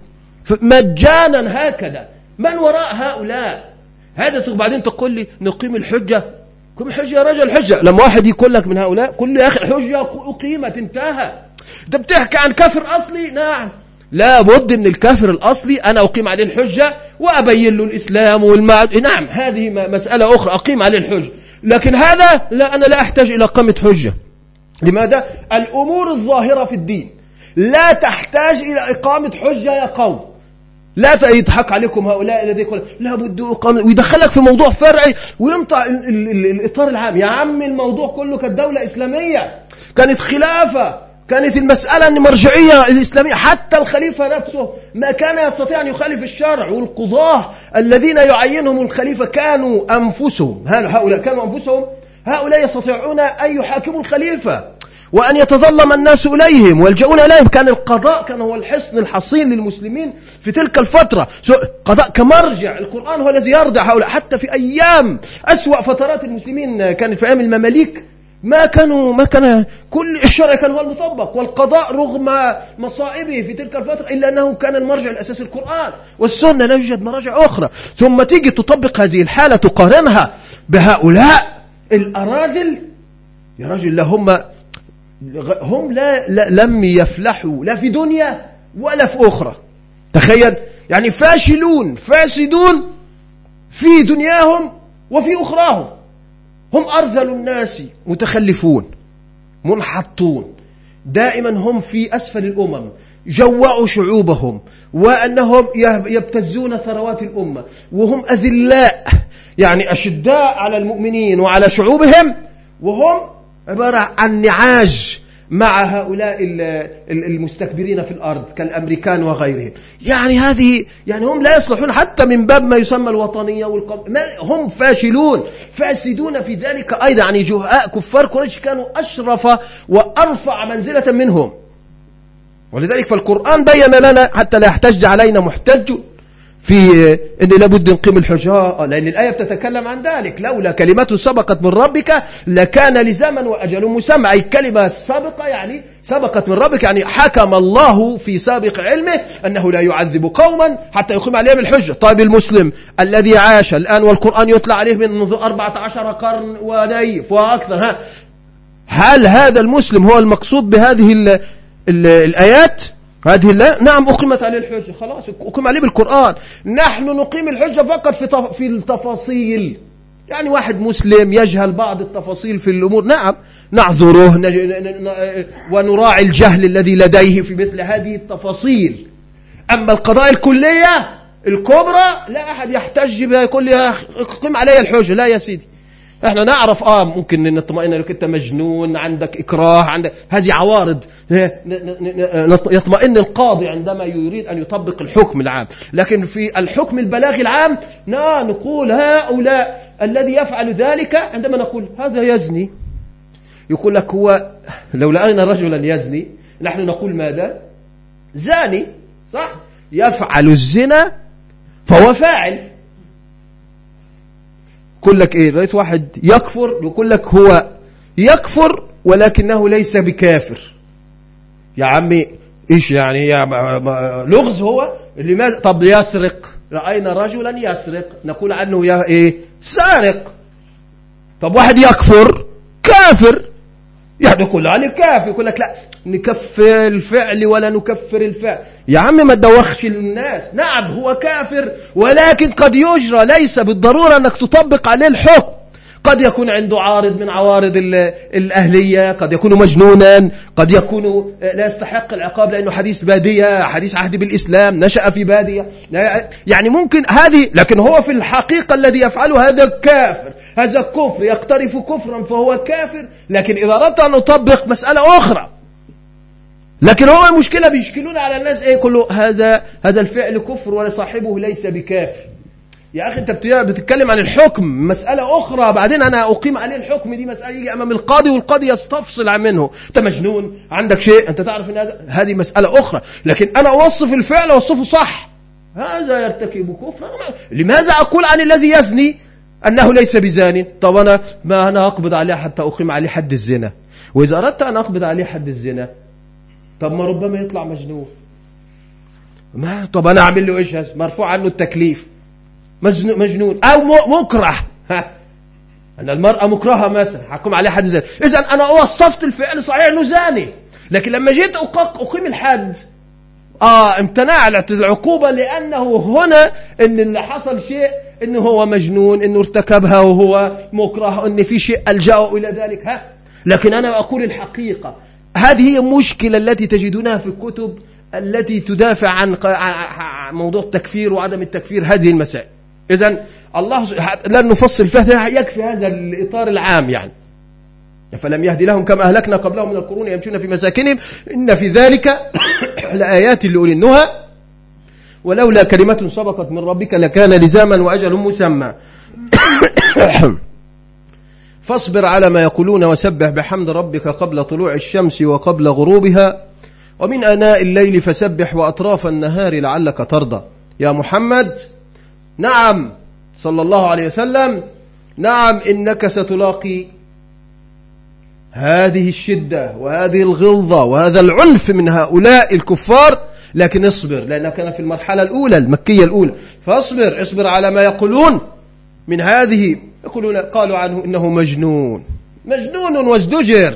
مجانا هكذا من وراء هؤلاء؟ هذا بعدين تقول لي نقيم الحجة. قيم الحجة يا رجل حجة. لما واحد يقول لك من هؤلاء لي يا أخي الحجة أقيمت انتهى. أنت بتحكي عن كافر أصلي؟ نعم. لا بد من الكافر الأصلي أنا أقيم عليه الحجة وأبين له الإسلام والمعد نعم هذه مسألة أخرى أقيم عليه الحجة. لكن هذا لا أنا لا أحتاج إلى قامة حجة. لماذا؟ الأمور الظاهرة في الدين. لا تحتاج إلى إقامة حجة يا قوم. لا يضحك عليكم هؤلاء الذي يقول لابد ويدخلك في موضوع فرعي. ويمطع الإطار العام. يا عم الموضوع كله كانت دولة إسلامية. كانت خلافة. كانت المسألة أن مرجعية الإسلامية حتى الخليفة نفسه ما كان يستطيع أن يخالف الشرع والقضاة الذين يعينهم الخليفة كانوا أنفسهم. هؤلاء كانوا أنفسهم؟ هؤلاء يستطيعون أن يحاكموا الخليفة وأن يتظلم الناس إليهم ويلجؤون إليهم. كان القضاء كان هو الحصن الحصين للمسلمين في تلك الفترة. قضاء كمرجع. القرآن هو الذي يرضع هؤلاء. حتى في أيام أسوأ فترات المسلمين كانت في أيام المماليك ما كانوا ما كان كل الشرع كان هو المطبق والقضاء رغم مصائبه في تلك الفترة إلا أنه كان المرجع الأساسي القرآن والسنة لا يوجد مراجع أخرى. ثم تيجي تطبق هذه الحالة تقارنها بهؤلاء الأراذل. يا رجل هم هم لا, لا لم يفلحوا لا في دنيا ولا في أخرى. تخيل يعني فاشلون فاسدون في دنياهم وفي أخراهم. هم أرذل الناس متخلفون منحطون. دائما هم في أسفل الأمم جوعوا شعوبهم وأنهم يبتزون ثروات الأمة وهم أذلاء يعني أشداء على المؤمنين وعلى شعوبهم وهم عبارة عن نعاج. مع هؤلاء المستكبرين في الأرض كالأمريكان وغيرهم. يعني هذه يعني هم لا يصلحون حتى من باب ما يسمى الوطنية والقوم هم فاشلون. فاسدون في ذلك أيضا. يعني جهاء كفار قريش كانوا أشرف وأرفع منزلة منهم. ولذلك فالقرآن بين لنا حتى لا يحتج علينا محتج في ان لابد نقيم الحجة لأن الآية بتتكلم عن ذلك. لولا كلمات سبقت من ربك لكان لزاما وأجل مسمى. أي كلمة سبقه يعني سبقت من ربك يعني حكم الله في سابق علمه أنه لا يعذب قوما حتى يقيم عليهم الحجة. طيب المسلم الذي عاش الآن والقرآن يتلى عليه منذ 14 قرن ونيف وأكثر ها؟ هل هذا المسلم هو المقصود بهذه ال ال الآيات؟ هذه لا نعم أقيمت عليه الحجة. خلاص أقيم عليه بالقرآن. نحن نقيم الحجة فقط في في التفاصيل. يعني واحد مسلم يجهل بعض التفاصيل في الأمور. نعم نعذره ونراعي الجهل الذي لديه في مثل هذه التفاصيل. أما القضايا الكلية الكبرى لا أحد يحتج بها يقول لي قم علي الحجة. لا يا سيدي. إحنا نعرف آه ممكن نطمئن لك أنت مجنون عندك إكراه عندك هذه عوارض يطمئن القاضي عندما يريد أن يطبق الحكم العام. لكن في الحكم البلاغي العام لا نقول هؤلاء الذي يفعل ذلك عندما نقول هذا يزني. يقول لك هو لو لقينا رجلا يزني نحن نقول ماذا؟ زاني صح؟ يفعل الزنا فهو فاعل. يقول لك إيه؟ رأيت واحد يكفر يقول لك هو يكفر ولكنه ليس بكافر. يا عمي إيش يعني؟ يا لغز هو؟ لماذا؟ طب يسرق. رأينا رجلا يسرق. نقول عنه يا إيه؟ سارق. طب واحد يكفر كافر. يعني يقول عليه كافر يقول لك لا نكفر الفعل ولا نكفر الفعل. يا عم ما تدوخش الناس. نعم هو كافر ولكن قد يجرى ليس بالضرورة أنك تطبق عليه الحكم. قد يكون عنده عارض من عوارض الأهلية قد يكون مجنونا قد يكون لا يستحق العقاب لأنه حديث بادية حديث عهد بالإسلام نشأ في بادية. يعني ممكن هذه لكن هو في الحقيقة الذي يفعله هذا كافر. هذا كفر يقترف كفرا فهو كافر. لكن إذا أردت أن أطبق مسألة أخرى لكن هو المشكلة بيشكلون على الناس إيه؟ كله هذا هذا الفعل كفر ولا صاحبه ليس بكافر. يا أخي أنت بتتكلم عن الحكم. مسألة أخرى بعدين أنا أقيم عليه الحكم. دي مسألة يجي أمام القاضي والقاضي يستفصل عن منه. أنت مجنون؟ عندك شيء؟ أنت تعرف إن هذه مسألة أخرى. لكن أنا أوصف الفعل أوصفه صح. هذا يرتكب كفرا. لماذا أقول عن الذي يزني أنه ليس بزان؟ طب أنا ما أنا أقبض عليه حتى أقيم عليه حد الزنا. وإذا أردت أن أقبض عليه حد الزنا طب ما ربما يطلع مجنون. ما؟ طب أنا أعمل له إيش؟ مرفوع عنه التكليف. مجنون. أو مكره. أن المرأة مكرهة مثلا. حكم عليها حد زاني اذا أنا وصفت الفعل صحيح إنه زاني. لكن لما جيت أقيم الحد. آه امتناع العقوبة لأنه هنا إن اللي حصل شيء إنه هو مجنون إنه ارتكبها وهو مكره إن في شيء ألجأه إلى ذلك. ها؟ لكن أنا أقول الحقيقة. هذه هي المشكلة التي تجدونها في الكتب التي تدافع عن موضوع التكفير وعدم التكفير هذه المسائل. إذا الله لن نفصل فيها يكفي هذا الإطار العام يعني. فلم يهد لهم كما أهلكنا قبلهم من القرون يمشون في مساكنهم؟ إن في ذلك لآيات لأولي النهى. ولولا كلمة سبقت من ربك لكان لزاما وأجل مسمى. فاصبر على ما يقولون وسبح بحمد ربك قبل طلوع الشمس وقبل غروبها ومن أناء الليل فسبح وأطراف النهار لعلك ترضى. يا محمد نعم صلى الله عليه وسلم نعم إنك ستلاقي هذه الشدة وهذه الغلظة وهذا العنف من هؤلاء الكفار لكن اصبر لأنه كان في المرحلة الأولى المكية الأولى. فاصبر اصبر على ما يقولون من هذه يقولون قالوا عنه إنه مجنون. مجنون وازدجر.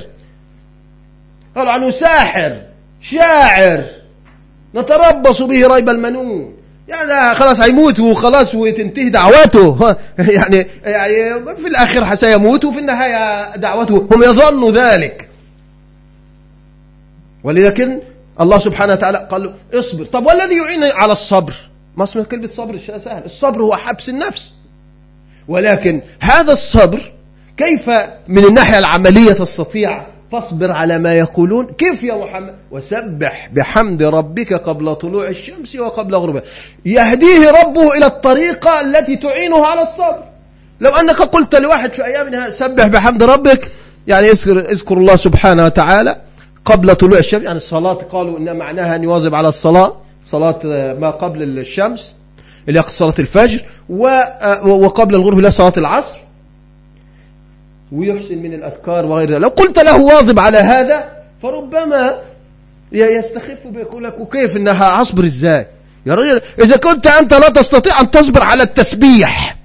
قالوا عنه ساحر شاعر. نتربص به ريب المنون. يعني خلاص هيموت وخلاص وتنتهي دعوته يعني يعني في الآخر سيموت وفي النهاية دعوته. هم يظنوا ذلك. ولكن الله سبحانه وتعالى قال له اصبر. طب والذي يعين على الصبر؟ ما اسمه كلمة صبر؟ سهل. الصبر هو حبس النفس. ولكن هذا الصبر كيف من الناحية العملية تستطيع فاصبر على ما يقولون؟ كيف يا محمد؟ وسبح بحمد ربك قبل طلوع الشمس وقبل غروبها. يهديه ربه إلى الطريقة التي تعينه على الصبر. لو أنك قلت لواحد في أيامها سبح بحمد ربك يعني اذكر, اذكر الله سبحانه وتعالى قبل طلوع الشمس. يعني الصلاة قالوا إن معناها أن يواظب على الصلاة. صلاة ما قبل الشمس. اللي هي صلاة الفجر وقبل الغروب اللي صلاة العصر. ويحسن من الأذكار وغير ذلك. لو قلت له واظب على هذا فربما يستخف بيقول لك وكيف إنها اصبر إزاي؟ يا رجل إذا كنت أنت لا تستطيع أن تصبر على التسبيح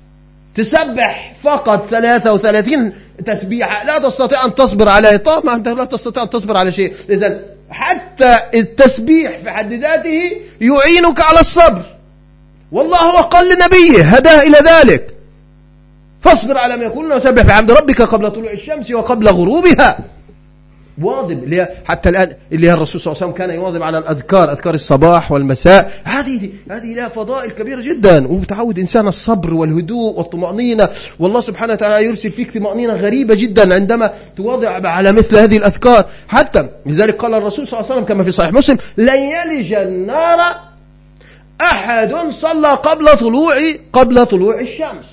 تسبح فقط 33 تسبيحة لا تستطيع أن تصبر عليه طبعا أنت لا تستطيع أن تصبر على شيء. إذا حتى التسبيح في حد ذاته يعينك على الصبر. والله هو قال لنبيه هداه إلى ذلك. فاصبر على ما يقولون وسبح بحمد ربك قبل طلوع الشمس وقبل غروبها. واظب اللي حتى الآن اللي هي الرسول صلى الله عليه وسلم كان يواظب على الأذكار أذكار الصباح والمساء. هذه هذه لها فضائل كبيرة جدا. وتعود إنسان الصبر والهدوء والطمأنينة. والله سبحانه وتعالى يرسل فيك طمأنينة غريبة جدا عندما تواضع على مثل هذه الأذكار. حتى لذلك قال الرسول صلى الله عليه وسلم كما في صحيح مسلم لن يلج النار أحد صلى قبل طلوع قبل طلوع الشمس.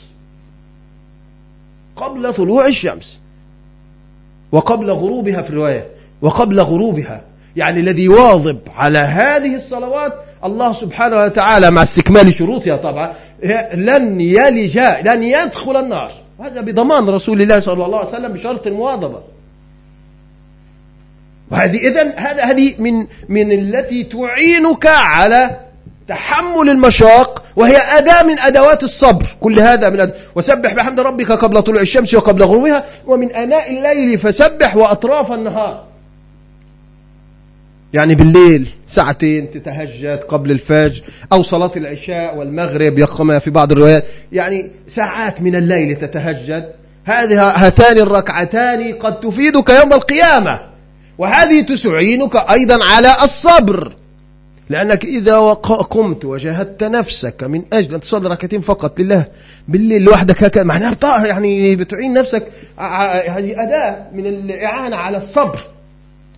قبل طلوع الشمس. وقبل غروبها في الرواية. وقبل غروبها. يعني الذي يواظب على هذه الصلوات الله سبحانه وتعالى مع استكمال شروطها طبعا. لن يلج لن يدخل النار. هذا بضمان رسول الله صلى الله عليه وسلم بشرط المواظبة. وهذه إذن هذا هذه من من التي تعينك على تحمل المشاق وهي أداة من أدوات الصبر. كل هذا من أد... وسبح بحمد ربك قبل طلوع الشمس وقبل غروبها ومن أناء الليل فسبح وأطراف النهار. يعني بالليل ساعتين تتهجد قبل الفجر أو صلاة العشاء والمغرب يقوم في بعض الروايات. يعني ساعات من الليل تتهجد. هذه هاتان الركعتان قد تفيدك يوم القيامة. وهذه تسعينك أيضا على الصبر. لأنك إذا قمت وجاهدت نفسك من أجل أن تصلي ركعتين فقط لله بالليل لوحدك هكذا معناها بطاقة يعني بتعين نفسك هذه أداة من الإعانة على الصبر.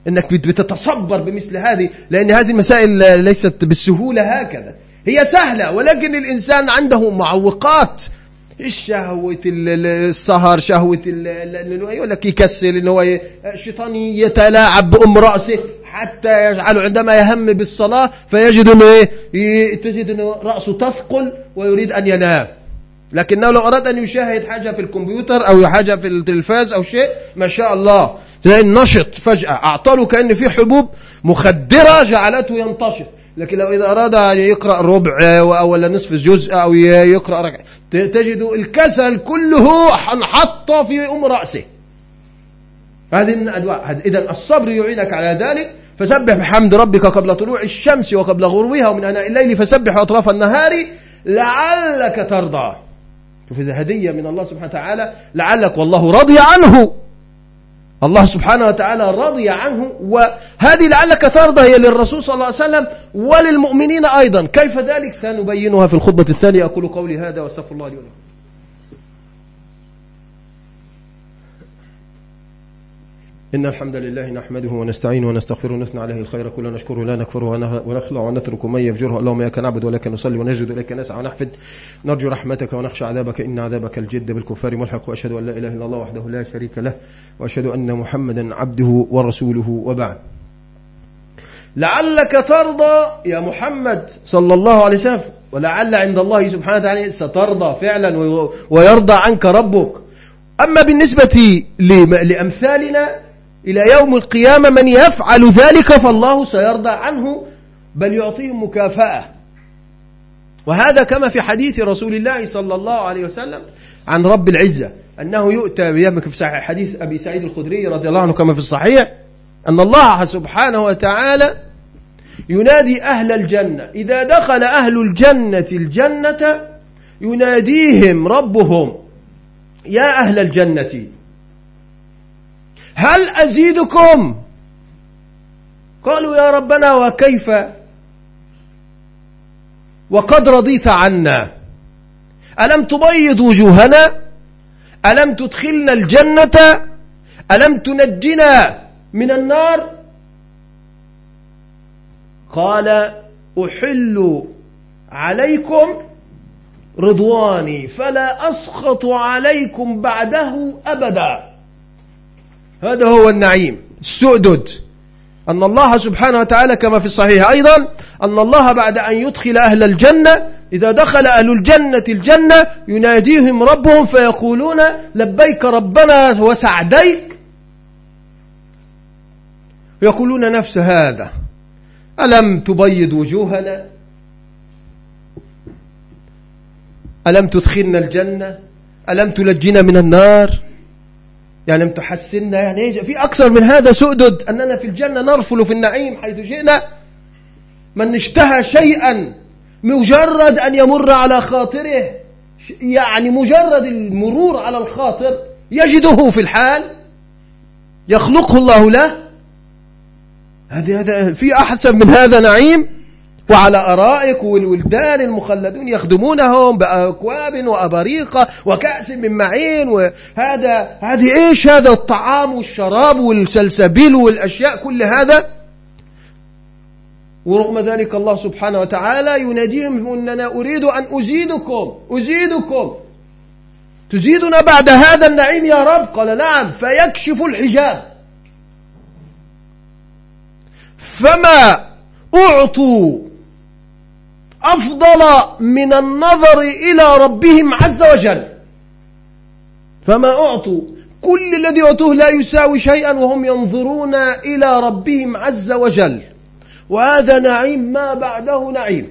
إنك بتتصبر بمثل هذه لأن هذه المسائل ليست بالسهولة هكذا. هي سهلة ولكن الإنسان عنده معوقات. الشهوة السهر؟ شهوة يقول لك يكسل إنه الشيطان يتلاعب بأم رأسه. حتى يجعله عندما يهم بالصلاة فيجد إنه إيه؟ تجد إنه رأسه تثقل ويريد أن ينام. لكنه لو أراد أن يشاهد حاجة في الكمبيوتر أو حاجة في التلفاز أو شيء ما شاء الله. تلاقي النشط فجأة. أعطاله كأن في حبوب مخدرة جعلته ينتشط لكن لو إذا أراد أن يقرأ ربع ولا نصف جزء أو يقرأ ركع تجد الكسل كله انحط في أم رأسه. هذه من أدواء إذا الصبر يعينك على ذلك فسبح بحمد ربك قبل طلوع الشمس وقبل غروبها ومن أناء الليل فسبح أطراف النهار لعلك ترضى. شوف إذا هدية من الله سبحانه وتعالى لعلك والله رضي عنه. الله سبحانه وتعالى رضي عنه وهذه لعلك ترضى هي للرسول صلى الله عليه وسلم وللمؤمنين أيضا. كيف ذلك؟ سنبينها في الخطبة الثانية. أقول قولي هذا وأستغفر الله لي ولكم. إن الحمد لله نحمده ونستعينه ونستغفره ونثنى عليه الخير كله نشكره لا نكفره ونخلع ونترك من يفجره. اللهم إياك نعبد ولك نصلي ونسجد إليك نسعى ونحفد. نرجو رحمتك ونخشى عذابك. إن عذابك الجد بالكفار ملحق. وأشهد أن لا إله إلا الله وحده لا شريك له وأشهد أن محمدا عبده ورسوله. وبعد. لعلك ترضى يا محمد صلى الله عليه وسلم ولعل عند الله سبحانه وتعالى سترضى فعلا ويرضى عنك ربك. أما بالنسبة لأمثالنا إلى يوم القيامة من يفعل ذلك فالله سيرضى عنه بل يعطيهم مكافأة. وهذا كما في حديث رسول الله صلى الله عليه وسلم عن رب العزة أنه يؤتى بيمك في صحيح حديث أبي سعيد الخدري رضي الله عنه كما في الصحيح أن الله سبحانه وتعالى ينادي أهل الجنة. إذا دخل أهل الجنة الجنة يناديهم ربهم يا أهل الجنة هل أزيدكم؟ قالوا يا ربنا وكيف؟ وقد رضيت عنا. ألم تبيض وجوهنا؟ ألم تدخلنا الجنة؟ ألم تنجنا من النار؟ قال أحل عليكم رضواني فلا أسخط عليكم بعده أبدا. هذا هو النعيم السؤدد. أن الله سبحانه وتعالى كما في الصحيح أيضا أن الله بعد أن يدخل أهل الجنة إذا دخل أهل الجنة الجنة يناديهم ربهم فيقولون لبيك ربنا وسعديك. يقولون نفس هذا. ألم تبيض وجوهنا؟ ألم تدخلنا الجنة؟ ألم تلجنا من النار؟ يعني لم تحسننا يعني في أكثر من هذا سؤدد أننا في الجنة نرفل في النعيم حيث جئنا من اشتهى شيئا مجرد أن يمر على خاطره يعني مجرد المرور على الخاطر يجده في الحال يخلقه الله له. هذا هذا في أحسن من هذا نعيم. وعلى أرائك والولدان المخلدون يخدمونهم بأكواب وأباريق وكأس من معين وهذا هذه إيش؟ هذا الطعام والشراب والسلسبيل والأشياء كل هذا. ورغم ذلك الله سبحانه وتعالى يناديهم أننا أريد أن أزيدكم أزيدكم. تزيدنا بعد هذا النعيم يا رب؟ قال نعم. فيكشف الحجاب. فما أعطوا أفضل من النظر إلى ربهم عز وجل. فما أعطوا. كل الذي أعطوه لا يساوي شيئا وهم ينظرون إلى ربهم عز وجل. وهذا نعيم ما بعده نعيم.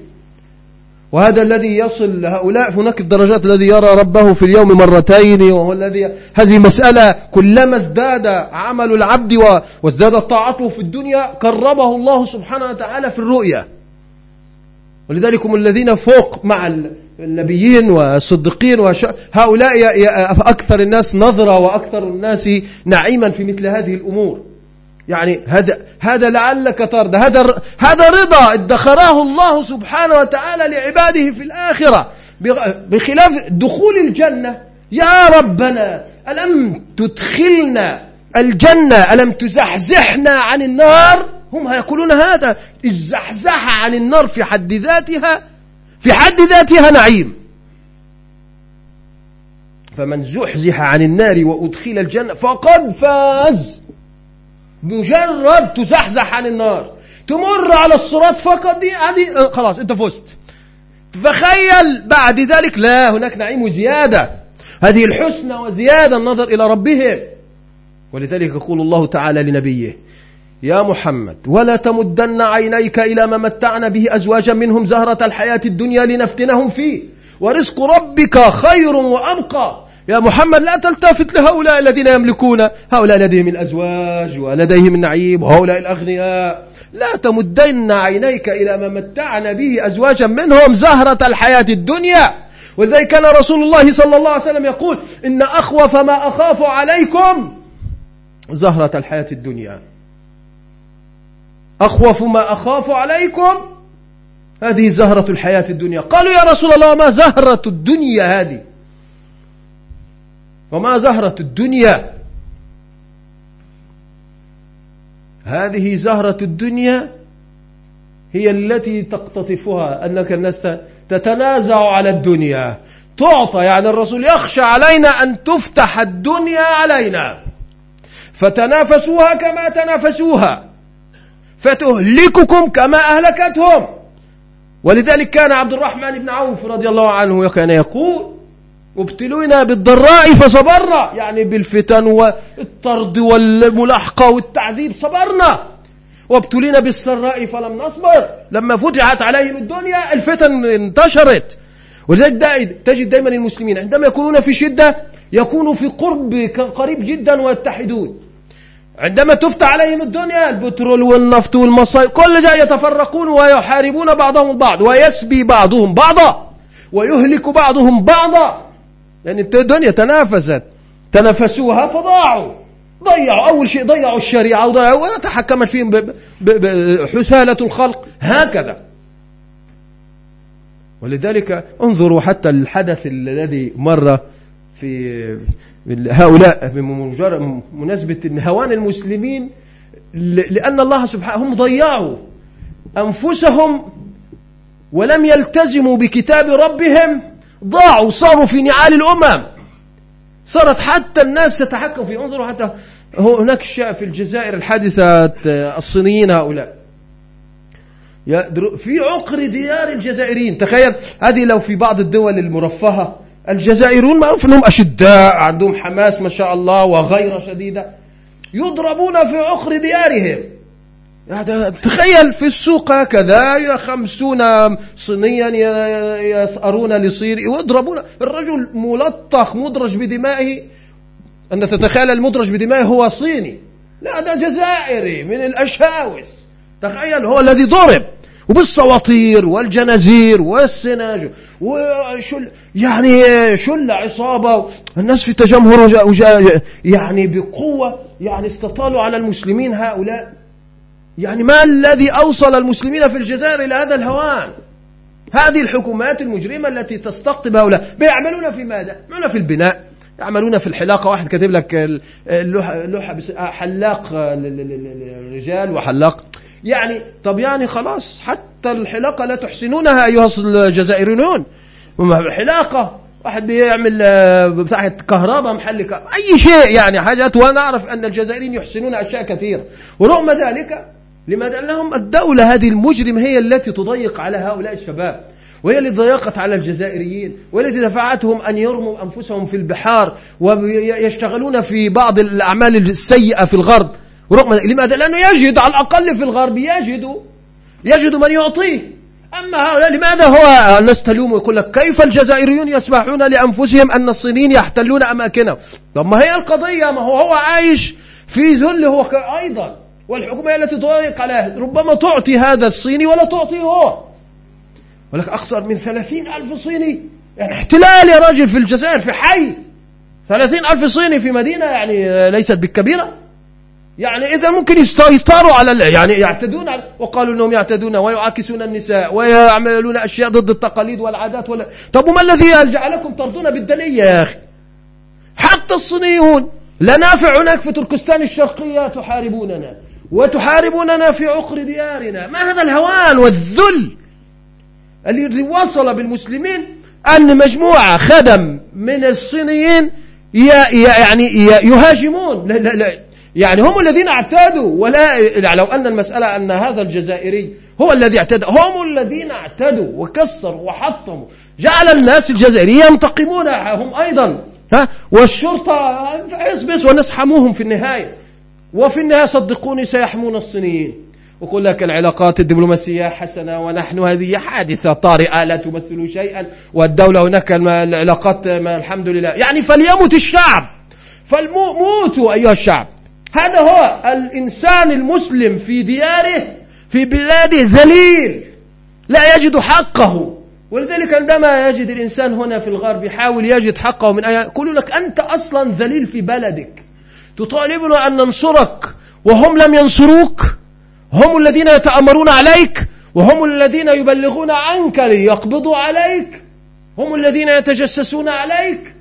وهذا الذي يصل لهؤلاء هناك الدرجات الذي يرى ربه في اليوم مرتين وهو الذي هذه مسألة كلما ازداد عمل العبد وازداد طاعته في الدنيا قربه الله سبحانه وتعالى في الرؤيا. ولذلك هم الذين فوق مع النبيين والصديقين هؤلاء أكثر الناس نظرة وأكثر الناس نعيما في مثل هذه الأمور. يعني هذا هذا لعلك ترضى. هذا هذا رضا ادخراه الله سبحانه وتعالى لعباده في الآخرة. بخلاف دخول الجنة. يا ربنا ألم تدخلنا الجنة؟ ألم تزحزحنا عن النار؟ هم يقولون هذا الزحزحة عن النار في حد ذاتها في حد ذاتها نعيم. فمن زحزح عن النار وأدخل الجنة فقد فاز. مجرد تزحزح عن النار تمر على الصراط فقط دي هذه خلاص أنت فزت. تخيل بعد ذلك لا هناك نعيم وزيادة. هذه الحسنى وزيادة النظر إلى ربهم. ولذلك يقول الله تعالى لنبيه يا محمد ولا تمدن عينيك إلى ما متعنا به أزواجا منهم زهرة الحياة الدنيا لنفتنهم فيه. ورزق ربك خير وأبقى. يا محمد لا تلتفت لهؤلاء الذين يملكون. هؤلاء لديهم الأزواج ولديهم النعيم وهؤلاء الأغنياء. لا تمدن عينيك إلى ما متعنا به أزواجا منهم زهرة الحياة الدنيا. ولذلك كان رسول الله صلى الله عليه وسلم يقول إن أخوف ما أخاف عليكم زهرة الحياة الدنيا. أخوف ما أخاف عليكم. هذه زهرة الحياة الدنيا. قالوا يا رسول الله ما زهرة الدنيا هذه؟ وما زهرة الدنيا؟ هذه زهرة الدنيا هي التي تقتطفها أنك الناس تتنازع على الدنيا. تعطى يعني الرسول يخشى علينا أن تفتح الدنيا علينا. فتنافسوها كما تنافسوها. فتهلككم كما أهلكتهم. ولذلك كان عبد الرحمن بن عوف رضي الله عنه كان يقول ابتلونا بالضراء فصبرنا. يعني بالفتن والطرد والملاحقة والتعذيب صبرنا. وابتلينا بالسراء فلم نصبر. لما فتحت عليهم الدنيا الفتن انتشرت. ولذلك تجد دائما المسلمين عندما يكونون في شدة يكونوا في قرب قريب جدا ويتحدون. عندما تفتح عليهم الدنيا البترول والنفط والمصائب كل جاء يتفرقون ويحاربون بعضهم البعض ويسبي بعضهم بعضا ويهلك بعضهم بعضا. لأن الدنيا تنافست. تنافسوها فضاعوا. ضيعوا. أول شيء ضيعوا الشريعة وضيعوا وتحكمت فيهم حثالة الخلق. هكذا. ولذلك انظروا حتى الحدث الذي مر في هؤلاء بمناسبة هوان المسلمين لأن الله سبحانه هم ضيعوا أنفسهم ولم يلتزموا بكتاب ربهم ضاعوا صاروا في نعال الأمم. صارت حتى الناس تتحكم في انظروا حتى هناك في الجزائر الحادثة الصينيين هؤلاء. في عقر ديار الجزائريين. تخيل هذه لو في بعض الدول المرفهة الجزائريون معروف أنهم أشداء عندهم حماس ما شاء الله وغيرة شديدة يضربون في عقر ديارهم. تخيل في السوق هكذا خمسون صينيا يسأرون لصير ويضربون الرجل ملطخ مدرج بدمائه. أن تتخيل المدرج بدمائه هو صيني. لا ده جزائري من الأشاوس. تخيل هو الذي ضرب. وبالسواطير والجنازير والسناج وشل يعني شل عصابة الناس في تجمهر يعني بقوة يعني استطالوا على المسلمين هؤلاء. يعني ما الذي أوصل المسلمين في الجزائر إلى هذا الهوان؟ هذه الحكومات المجرمة التي تستقطب هؤلاء. بيعملون في ماذا؟ يعملون في البناء. يعملون في الحلاقة. واحد كاتب لك اللوحة, اللوحة حلاق للرجال وحلاق. يعني طب يعني خلاص حتى الحلاقة لا تحسنونها أيها الجزائريون. حلاقة. واحد بيعمل آه، بتاعة كهرباء محل أي شيء يعني. حاجات وأنا أعرف أن الجزائريين يحسنون أشياء كثيرة ورغم ذلك لماذا لهم الدولة هذه المجرمة هي التي تضيق على هؤلاء الشباب؟ وهي التي ضيقت على الجزائريين والتي دفعتهم أن يرموا أنفسهم في البحار ويشتغلون في بعض الأعمال السيئة في الغرب. ورغم لماذا؟ لأنه يجد على الأقل في الغرب يجد يجد من يعطيه. أما هؤلاء لماذا هو الناس تلوم ويقول لك كيف الجزائريون يسمحون لأنفسهم أن الصينيين يحتلون أماكنهم؟ طب ما هي القضية ما هو هو عايش في ذل هو أيضا. والحكومة هي التي تضايق على ربما تعطي هذا الصيني ولا تعطيه هو. ولك أكثر من ثلاثين ألف صيني. يعني احتلال يا راجل في الجزائر في حي. ثلاثين ألف صيني في مدينة يعني ليست بالكبيرة. يعني إذا ممكن يسيطروا على يعني يعتدون على وقالوا أنهم يعتدون ويعاكسون النساء ويعملون أشياء ضد التقاليد والعادات ولا طب وما الذي جعلكم ترضون بالدنية يا أخي؟ حتى الصينيون. لا نافع هناك في تركستان الشرقية تحاربوننا وتحاربوننا في عقر ديارنا. ما هذا الهوان والذل؟ الذي وصل بالمسلمين أن مجموعة خدم من الصينيين يعني يهاجمون. لا لا لا. يعني هم الذين اعتادوا. ولا يعني لو أن المسألة أن هذا الجزائري هو الذي اعتدى هم الذين اعتدوا وكسروا وحطموا. جعل الناس الجزائريين ينتقمون. هم أيضا. ها؟ والشرطة بس والناس حموهم في النهاية. وفي النهاية صدقوني سيحمون الصينيين. ويقول لك العلاقات الدبلوماسية حسنة ونحن هذه حادثة طارئة لا تمثل شيئا والدولة هناك العلاقات الحمد لله. يعني فليمت الشعب. فالموتوا أيها الشعب. هذا هو الإنسان المسلم في دياره في بلاده ذليل. لا يجد حقه. ولذلك عندما يجد الإنسان هنا في الغرب يحاول يجد حقه من أي يقول لك أنت أصلا ذليل في بلدك. تطالبنا أن ننصرك وهم لم ينصروك. هم الذين يتأمرون عليك وهم الذين يبلغون عنك ليقبضوا عليك. هم الذين يتجسسون عليك.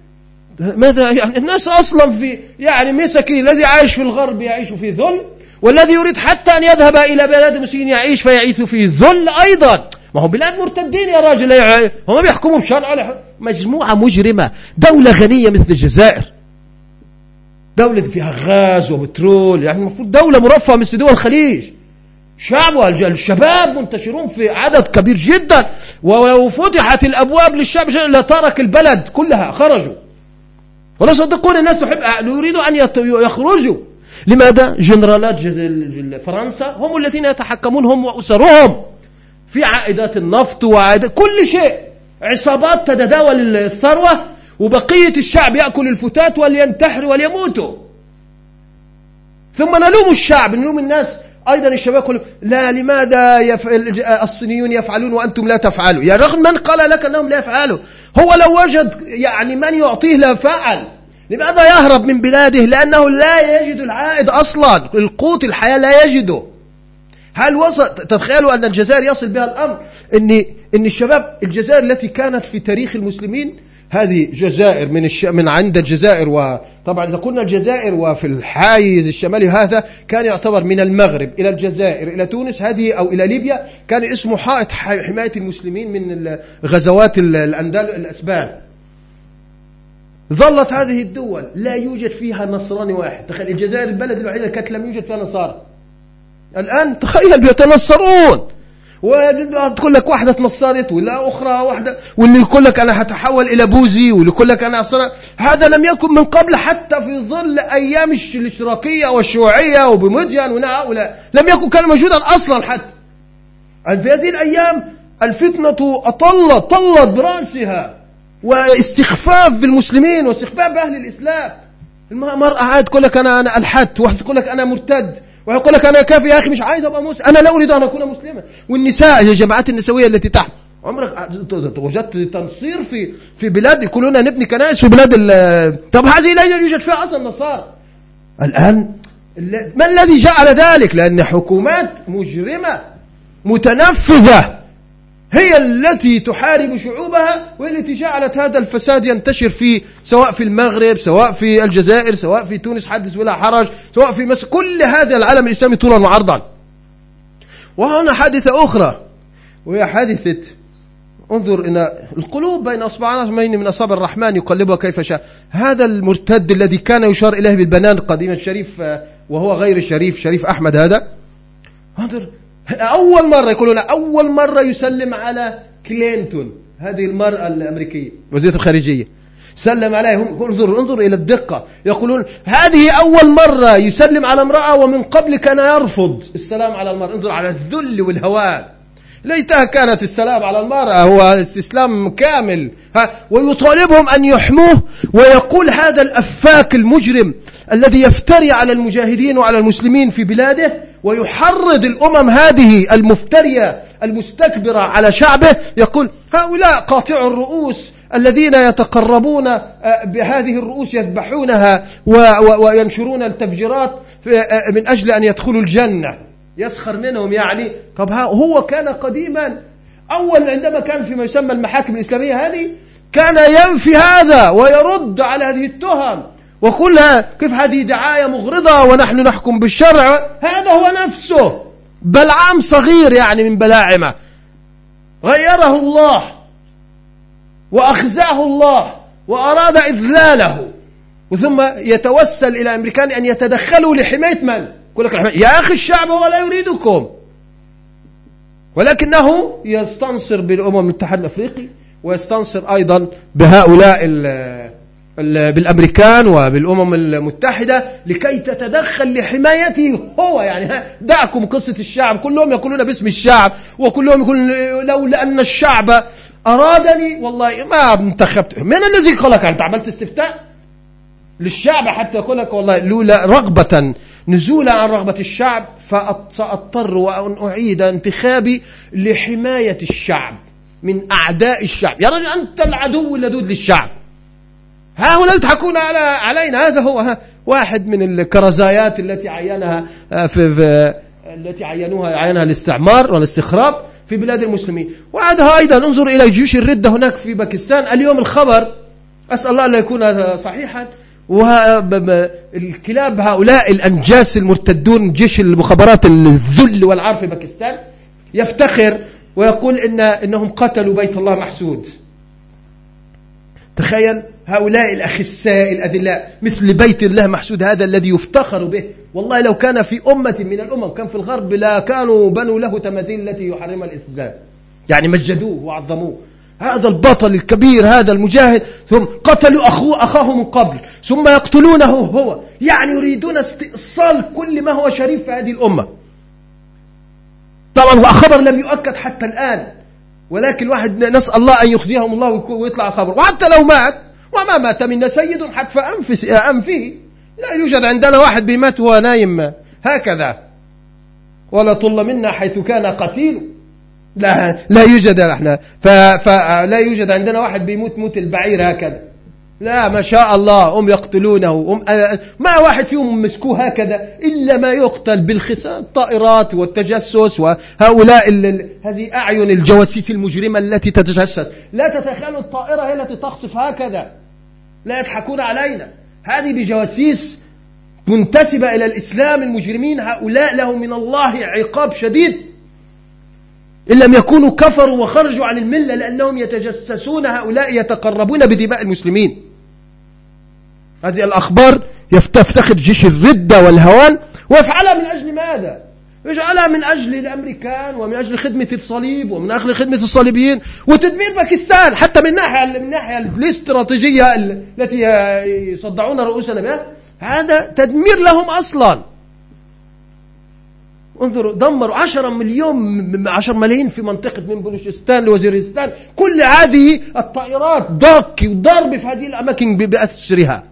ماذا يعني؟ الناس أصلا في يعني مسكي الذي عايش في الغرب يعيش في ذل والذي يريد حتى أن يذهب إلى بلاد المسلمين يعيش فيعيش في ذل أيضا. ما هو بلاد مرتدين يا راجل. هم بيحكموا بشرع مجموعة مجرمة. دولة غنية مثل الجزائر. دولة فيها غاز وبترول. يعني المفروض دولة مرفهة مثل دول الخليج. شعب الشباب منتشرون في عدد كبير جدا ولو فتحت الأبواب للشعب لترك البلد كلها خرجوا. ولا صدقوني الناس تحب يريدوا أن يخرجوا. لماذا؟ جنرالات فرنسا هم الذين يتحكمون هم وأسرهم في عائدات النفط وعائدات كل شيء. عصابات تتداول الثروة وبقية الشعب يأكل الفتات ولينتحروا وليموتوا. ثم نلوم الشعب نلوم الناس أيضا الشباب يقول لا لماذا يفعل الصينيون يفعلون وأنتم لا تفعلوا؟ يعني رغم من قال لك أنهم لا يفعلوا. هو لو وجد يعني من يعطيه لفعل لماذا يهرب من بلاده؟ لأنه لا يجد العائد أصلا القوت الحياة لا يجده. هل وصل تتخيلوا أن الجزائر يصل بها الأمر؟ أن أن الشباب الجزائر التي كانت في تاريخ المسلمين هذه جزائر من الش... من عند الجزائر وطبعا إذا قلنا الجزائر وفي الحايز الشمالي هذا كان يعتبر من المغرب إلى الجزائر إلى تونس هذه أو إلى ليبيا كان اسمه حائط حماية المسلمين من غزوات الأندل الأسبان. ظلت هذه الدول لا يوجد فيها نصراني واحد. تخيل الجزائر البلد الوحيد اللي كانت لم يوجد فيها نصارى. الآن تخيل بيتنصرون وتقول لك واحدة تنصرت ولا أخرى واحدة واللي يقول لك أنا هتحول إلى بوذي واللي يقول لك أنا أصلا هذا لم يكن من قبل حتى في ظل أيام الاشتراكية والشيوعية وبمدين وهؤلاء لم يكن كان موجودا أصلا حتى. في هذه الأيام الفتنة أطلت طلت برأسها واستخفاف بالمسلمين واستخفاف بأهل الإسلام. المرأة عاد تقول لك أنا أنا ألحدت واحد تقول لك أنا مرتد. ويقول لك أنا كافي يا أخي مش عايز أبقى مسلم. أنا لا أريد أن أكون مسلما. والنساء الجماعات النسوية التي تحت عمرك وجدت تنصير في في بلاد يقولون نبني كنائس في بلاد طب هذه لا يوجد فيها أصلا نصارى. الآن ما الذي جعل ذلك؟ لأن حكومات مجرمة متنفذة. هي التي تحارب شعوبها والتي جعلت هذا الفساد ينتشر في سواء في المغرب سواء في الجزائر سواء في تونس حدث ولا حرج سواء في مصر كل هذا العالم الإسلامي طولا وعرضا. وهنا حادثة أخرى وهي حادثة انظر إن القلوب بين أصبعين من أصابع الرحمن يقلبها كيف شاء. هذا المرتد الذي كان يشار إليه بالبنان قديما الشريف وهو غير الشريف شريف أحمد هذا. انظر أول مرة يقولون أول مرة يسلم على كلينتون هذه المرأة الأمريكية وزيرة الخارجية. سلم عليه انظر انظر إلى الدقة. يقولون هذه أول مرة يسلم على امرأة ومن قبل كان يرفض. السلام على المرأة انظر على الذل والهوان. ليتها كانت السلام على المرأة هو استسلام كامل. ها ويطالبهم أن يحموه ويقول هذا الأفاك المجرم الذي يفتري على المجاهدين وعلى المسلمين في بلاده ويحرض الأمم هذه المفترية المستكبرة على شعبه. يقول هؤلاء قاطع الرؤوس الذين يتقربون آه، بهذه الرؤوس يذبحونها وينشرون التفجيرات آه، من أجل أن يدخلوا الجنة. يسخر منهم يعني. طب هو كان قديما. أول عندما كان فيما يسمى المحاكم الإسلامية هذه كان ينفي هذا ويرد على هذه التهم. وكلها كيف هذه دعاية مغرضة ونحن نحكم بالشرع؟ هذا هو نفسه. بلعام صغير يعني من بلاعمة. غيره الله وأخزاه الله وأراد إذلاله. وثم يتوسل إلى أمريكان أن يتدخلوا لحماية من؟ يقول لك يا أخي الشعب هو لا يريدكم. ولكنه يستنصر بالأمم الاتحاد الأفريقي ويستنصر أيضا بهؤلاء بالأمريكان وبالأمم المتحدة لكي تتدخل لحمايته هو. يعني دعكم قصة الشعب. كلهم يقولون باسم الشعب وكلهم يقولون لولا أن الشعب أرادني والله ما انتخبت. من الذي قالك أنت عملت استفتاء؟ للشعب حتى يقول لك والله لولا رغبة نزولا عن رغبة الشعب فأضطر وأن أعيد انتخابي لحماية الشعب من أعداء الشعب. يا رجل أنت العدو اللدود للشعب. هؤلاء يضحكون على علينا. هذا هو واحد من الكرزايات التي عينها آه، في, في التي عينوها عينها الاستعمار والاستخراب في بلاد المسلمين. وهذا أيضا انظر إلى جيوش الردة هناك في باكستان. اليوم الخبر أسأل الله أن يكون صحيحا. والكلاب هؤلاء الأنجاس المرتدون جيش المخابرات الذل والعار في باكستان يفتخر ويقول إن إنهم قتلوا بيت الله محسود. تخيل هؤلاء الأخساء الأذلاء مثل بيت الله محسود هذا الذي يفتخر به. والله لو كان في أمة من الأمم كان في الغرب لا كانوا بنوا له تماثيل التي يحرمها الإسلام يعني مجدوه وعظموه. هذا البطل الكبير هذا المجاهد ثم قتلوا أخوه أخاه من قبل ثم يقتلونه هو. يعني يريدون استئصال كل ما هو شريف في هذه الأمة. طبعا وخبر لم يؤكد حتى الآن ولكن الواحد نسأل الله أن يخزيهم الله ويطلع خبر. وحتى لو مات وما مات منا سيد حتف أنفه. لا يوجد عندنا واحد بيمات وهو نايم. هكذا. ولا طل منا حيث كان قتيل. لا لا يوجد إحنا فلا يوجد عندنا واحد بيموت موت البعير هكذا. لا ما شاء الله هم يقتلونه. هم ما واحد فيهم مسكوه هكذا إلا ما يقتل بالخسان الطائرات والتجسس وهؤلاء هذه أعين الجواسيس المجرمة التي تتجسس. لا تتخيلوا الطائرة هي التي تقصف هكذا. لا يضحكون علينا. هذه بجواسيس منتسبة إلى الإسلام المجرمين هؤلاء لهم من الله عقاب شديد. إن لم يكونوا كفروا وخرجوا عن الملة لأنهم يتجسسون هؤلاء يتقربون بدماء المسلمين. هذه الأخبار يفتخر جيش الردة والهوان. ويفعلها من أجل ماذا؟ يجعلها من أجل الأمريكان ومن أجل خدمة الصليب ومن أجل خدمة الصليبيين وتدمير باكستان حتى من ناحية من الناحية الاستراتيجية التي يصدعون رؤوسنا بها. هذا تدمير لهم أصلا. انظروا دمروا 10 مليون 10 ملايين في منطقة من بلوشستان لوزيرستان كل هذه الطائرات ضاك وضرب في هذه الأماكن بأسرها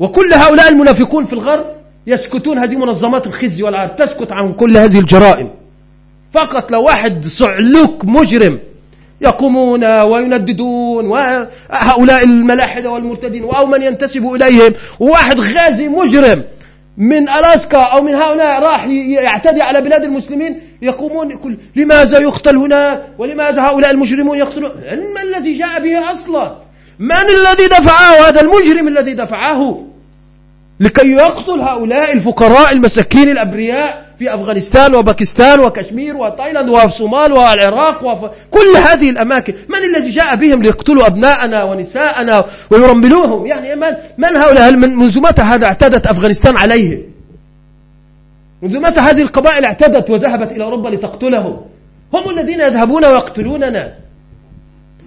وكل هؤلاء المنافقون في الغرب يسكتون هذه منظمات الخزي والعار تسكت عن كل هذه الجرائم. فقط لو واحد صعلوك مجرم يقومون وينددون وهؤلاء الملاحدة والمرتدين أو من ينتسب إليهم. وواحد غازي مجرم من ألاسكا أو من هؤلاء راح يعتدي على بلاد المسلمين يقومون يقول لماذا يقتل هناك ولماذا هؤلاء المجرمون يقتلون؟ من الذي جاء به أصلا. من الذي دفعه؟ هذا المجرم الذي دفعه. لكي يقتل هؤلاء الفقراء المساكين الأبرياء. في أفغانستان وباكستان وكشمير وتايلاند والصومال والعراق وكل هذه الأماكن. من الذي جاء بهم ليقتلوا أبناءنا ونساءنا ويرملوهم؟ يعني من, من هؤلاء؟ من منذ متى هذا اعتدت أفغانستان عليهم منذ متى هذه القبائل اعتدت وذهبت إلى أوروبا لتقتلهم؟ هم الذين يذهبون ويقتلوننا.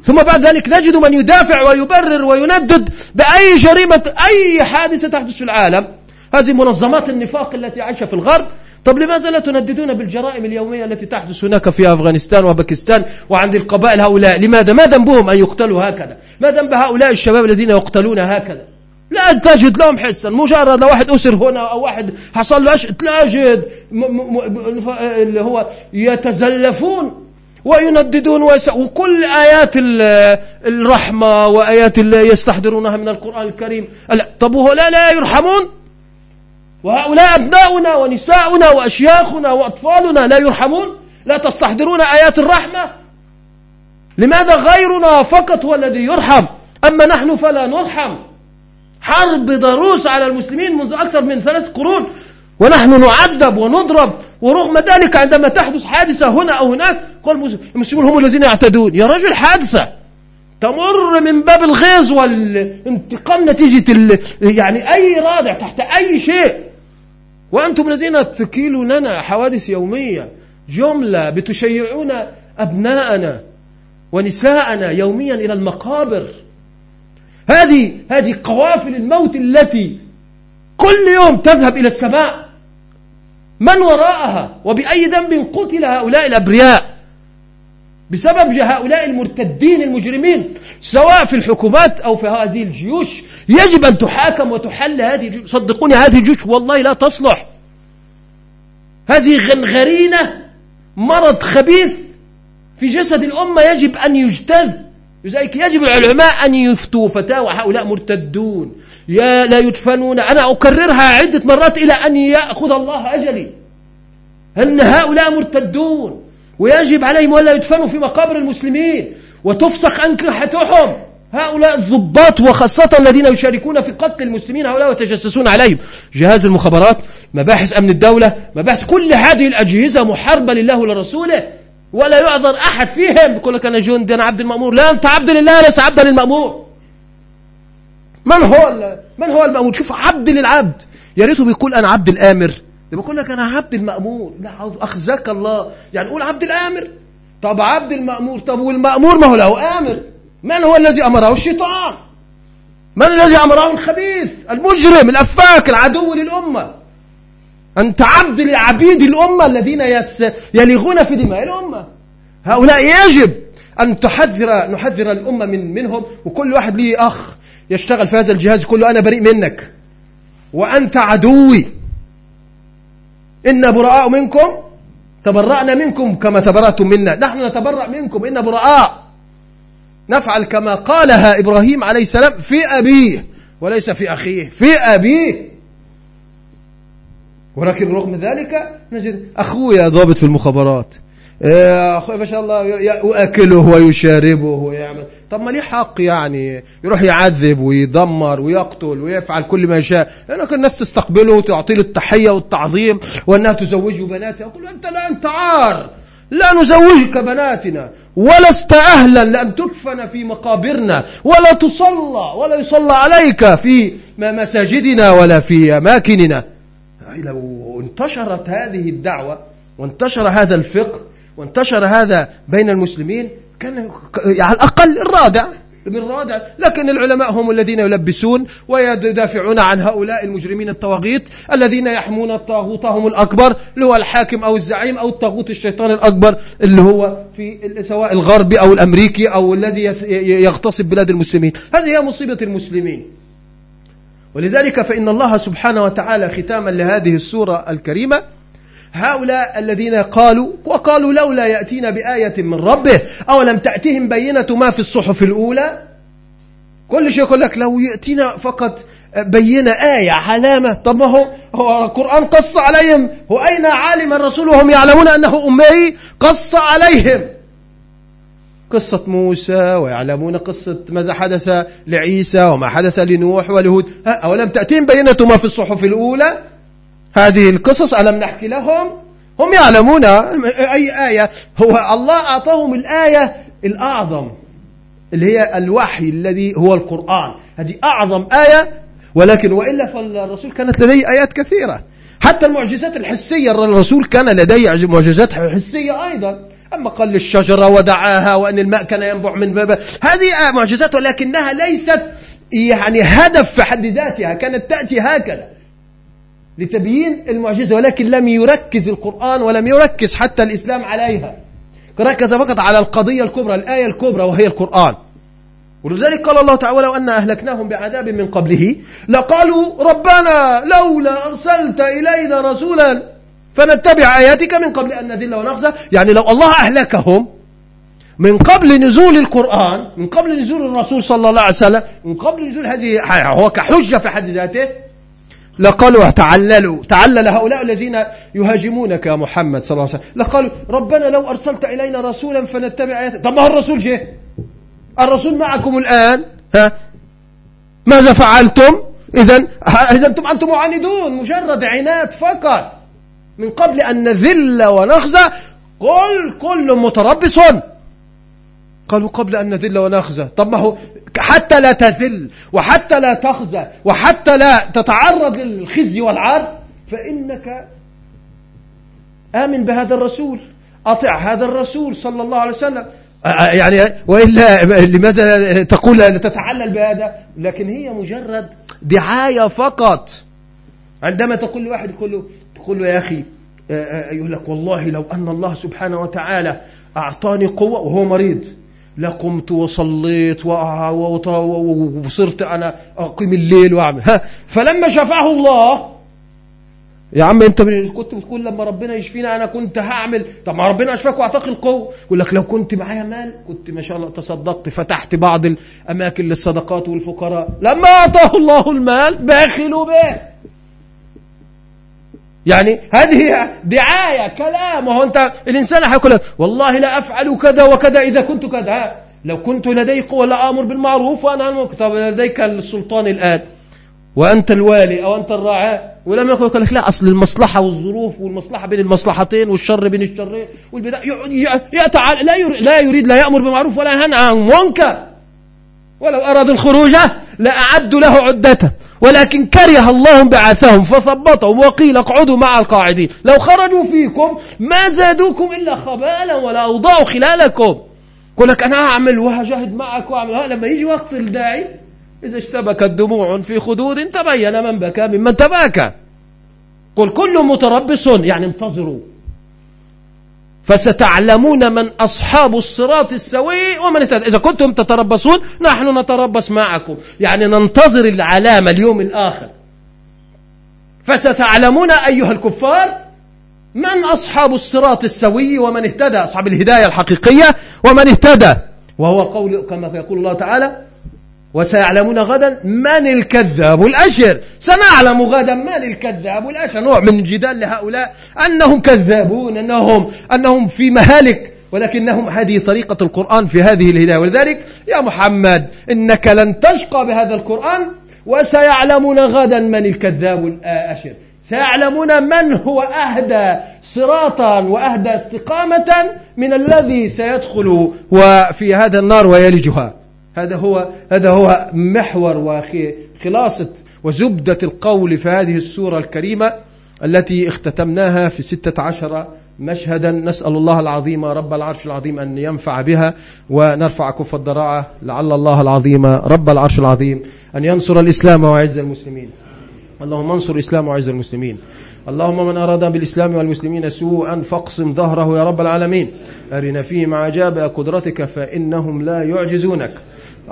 ثم بعد ذلك نجد من يدافع ويبرر ويندد بأي جريمة أي حادثة تحدث في العالم. هذه منظمات النفاق التي عايشة في الغرب. طب لماذا لا تنددون بالجرائم اليومية التي تحدث هناك في أفغانستان وباكستان وعند القبائل هؤلاء؟ لماذا؟ ما ذنبهم أن يقتلوا هكذا؟ ما ذنب هؤلاء الشباب الذين يقتلون هكذا؟ لا تجد لهم حسا مجرد لو واحد أسر هنا أو واحد حصل له تلاجد اللي هو يتزلفون وينددون وكل آيات الرحمة وآيات يستحضرونها من القرآن الكريم. طب وهؤلاء لا يرحمون؟ وهؤلاء أبناؤنا ونساؤنا وأشياخنا وأطفالنا لا يرحمون لا تستحضرون آيات الرحمة. لماذا غيرنا فقط هو الذي يرحم؟ أما نحن فلا نرحم. حرب ضروس على المسلمين منذ أكثر من ثلاث قرون. ونحن نعذب ونضرب. ورغم ذلك عندما تحدث حادثة هنا أو هناك قال المسلمون هم الذين يعتدون. يا رجل حادثة. تمر من باب الغيظ والانتقام نتيجة يعني أي رادع تحت أي شيء. وأنتم الذين تكيلوننا حوادث يومية جملة بتشيعون أبناءنا ونساءنا يوميا إلى المقابر. هذه هذه قوافل الموت التي كل يوم تذهب إلى السماء. من وراءها وبأي ذنب قتل هؤلاء الأبرياء؟ بسبب هؤلاء المرتدين المجرمين سواء في الحكومات أو في هذه الجيوش يجب أن تحاكم وتحل هذه الجيوش. صدقوني هذه الجيوش والله لا تصلح. هذه غنغرينة مرض خبيث في جسد الأمة يجب أن يجتذ. لذلك يجب العلماء أن يفتوا فتاوى هؤلاء مرتدون. يا لا يدفنون. أنا أكررها عدة مرات إلى أن يأخذ الله أجلي. أن هؤلاء مرتدون. ويجب عليهم ألا يدفنوا في مقابر المسلمين وتفسخ أنكحتهم. هؤلاء الضباط وخاصة الذين يشاركون في قتل المسلمين هؤلاء ويتجسسون عليهم. جهاز المخابرات مباحث أمن الدولة مباحث كل هذه الأجهزة محاربة لله ولرسوله. ولا يعذر أحد فيهم. يقول لك أنا جندي أنا عبد المأمور. لا أنت عبد لله ليس عبدا للمأمور. من هو من هو المأمور؟ شوف عبد للعبد. يا ريته بيقول أنا عبد الآمر. بيقول لك أنا عبد المأمور لا أخزاك الله. يعني قول عبد الآمر. طب عبد المأمور طب والمأمور ما هو له آمر. من هو الذي أمره؟ الشيطان. من الذي أمره؟ الخبيث المجرم الأفاك العدو للأمة. أنت عبد لعبيد الأمة الذين يلغون في دماء الأمة. هؤلاء يجب أن تحذر نحذر الأمة من منهم. وكل واحد ليه أخ يشتغل في هذا الجهاز يقول له أنا بريء منك. وأنت عدوي. إن براء منكم تبرأنا منكم كما تبرأتم منا. نحن نتبرأ منكم. إن براء نفعل كما قالها إبراهيم عليه السلام في أبيه وليس في أخيه في أبيه. ولكن رغم ذلك نجد أخويا ضابط في المخابرات أخويا ما شاء الله يأكله ويشاربه ويعمل. طب ما ليه حق يعني؟ يروح يعذب ويدمر ويقتل ويفعل كل ما يشاء. لأنك الناس تستقبله وتعطي له التحية والتعظيم وأنها تزوجه بناتها. يقول أنت لا أنت عار. لا نزوجك بناتنا. ولست أهلا لأن تدفن في مقابرنا. ولا تصلى ولا يصلى عليك في مساجدنا ولا في أماكننا. لو انتشرت هذه الدعوة وانتشر هذا الفقه وانتشر هذا بين المسلمين كان على الأقل الرادع من رادع. لكن العلماء هم الذين يلبسون ويدافعون عن هؤلاء المجرمين الطواغيت الذين يحمون طاغوتهم الأكبر اللي هو الحاكم أو الزعيم أو الطاغوت الشيطان الأكبر اللي هو في سواء الغربي أو الأمريكي أو الذي يغتصب بلاد المسلمين. هذه هي مصيبة المسلمين. ولذلك فإن الله سبحانه وتعالى ختاما لهذه السورة الكريمة هؤلاء الذين قالوا وقالوا لولا يأتينا بآية من ربه أو لم تأتهم بينة ما في الصحف الأولى؟ كل شيء يقول لك لو يأتينا فقط بينة آية علامة طب ما هو هو القرآن قص عليهم. هو أين عالم الرسول وهم يعلمون أنه أمي؟ قص عليهم. قصة موسى ويعلمون قصة ماذا حدث لعيسى وما حدث لنوح ولهود. أولم تأتيهم بينة ما في الصحف الأولى؟ هذه القصص ألم نحكي لهم؟ هم يعلمون. أي آية؟ هو الله أعطاهم الآية الأعظم اللي هي الوحي الذي هو القرآن. هذه أعظم آية ولكن وإلا فالرسول كانت لديه آيات كثيرة. حتى المعجزات الحسية الرسول كان لديه معجزات حسية أيضا. أما قال للشجرة ودعاها وأن الماء كان ينبع من بابا هذه معجزات ولكنها ليست يعني هدف في حد ذاتها كانت تأتي هكذا. لتبيين المعجزة ولكن لم يركز القرآن ولم يركز حتى الإسلام عليها. ركز فقط على القضية الكبرى الآية الكبرى وهي القرآن. ولذلك قال الله تعالى ولو أن أهلكناهم بعذاب من قبله لقالوا ربنا لولا أرسلت إلينا رسولا فنتبع آياتك من قبل أن نذل ونخزى. يعني لو الله أهلكهم من قبل نزول القرآن من قبل نزول الرسول صلى الله عليه وسلم من قبل نزول هذه هو كحجة في حد ذاته لقالوا تعللوا تعلل هؤلاء الذين يهاجمونك يا محمد صلى الله عليه وسلم. لقالوا ربنا لو أرسلت إلينا رسولا فنتبع آياتك. طب ما هو الرسول جه؟ الرسول معكم الآن؟ ها؟ ماذا فعلتم؟ إذا إذا أنتم أنتم معاندون. مجرد عناد فقط. من قبل أن نذل ونخزى. قل كل متربص. قالوا قبل أن نذل ونخزى. طب ما هو حتى لا تذل وحتى لا تخزى وحتى لا تتعرض للخزي والعار فإنك آمن بهذا الرسول أطع هذا الرسول صلى الله عليه وسلم. يعني وإلا لماذا تقول تتعلل بهذا؟ لكن هي مجرد دعاية فقط. عندما تقول لواحد يقول له تقول له يا أخي يقول لك والله لو أن الله سبحانه وتعالى أعطاني قوة وهو مريض. لقمت وصليت وصرت أنا أقيم الليل وأعمل. ها فلما شفعه الله يا عم أنت كنت بتقول لما ربنا يشفينا أنا كنت هعمل. طب ما ربنا أشفاك واعطاك القوه يقول لك لو كنت معايا مال كنت ما شاء الله تصدقت فتحت بعض الأماكن للصدقات والفقراء. لما أعطاه الله المال بخلوا به. يعني هذه دعاية كلام. وهو أنت الإنسان حيقول لك والله لا أفعل كذا وكذا إذا كنت كذا. لو كنت لدي قوة لا آمر بالمعروف وأنا طب لديك السلطان الآن. وأنت الوالي أو أنت الراعي. ولم يقول لك لا أصل المصلحة والظروف والمصلحة بين المصلحتين والشر بين الشرين والبداية لا يريد لا يريد لا يأمر بالمعروف ولا ينهى عن منكر ولو أرادوا الخروج لأعدوا له عدته ولكن كره الله بعثهم فثبطهم وقيل اقعدوا مع القاعدين. لو خرجوا فيكم ما زادوكم إلا خبالا ولا أوضاعوا خلالكم. يقول لك أنا أعمل وهجاهد معك وأعمل لما يجي وقت الداعي إذا اشتبكت دموع في خدود تبين من بكى ممن تباكى. قل كل متربص يعني انتظروا. فستعلمون من أصحاب الصراط السوي ومن اهتدى. إذا كنتم تتربصون نحن نتربص معكم. يعني ننتظر العلامة اليوم الآخر. فستعلمون أيها الكفار من أصحاب الصراط السوي ومن اهتدى. أصحاب الهداية الحقيقية ومن اهتدى. وهو قول كما يقول الله تعالى وسيعلمون غدا من الكذاب الأشر. سنعلم غدا من الكذاب الأشر. نوع من جدال لهؤلاء. أنهم كذابون أنهم, أنهم في مهالك. ولكنهم هذه طريقة القرآن في هذه الهداية. ولذلك يا محمد إنك لن تشقى بهذا القرآن. وسيعلمون غدا من الكذاب الأشر. سيعلمون من هو أهدى صراطا وأهدى استقامة من الذي سيدخل وفي هذا النار ويلجها. هذا هو هذا هو محور وخلاصة وزبدة القول في هذه السورة الكريمة التي اختتمناها في ستة عشر مشهدا. نسأل الله العظيم رب العرش العظيم أن ينفع بها ونرفع كف الضراعة لعل الله العظيم رب العرش العظيم أن ينصر الإسلام ويعز المسلمين. اللهم انصر الإسلام وعز المسلمين. اللهم من أراد بالإسلام والمسلمين سوءا فاقسم ظهره يا رب العالمين. أرنا فيهم عجاب قدرتك فإنهم لا يعجزونك.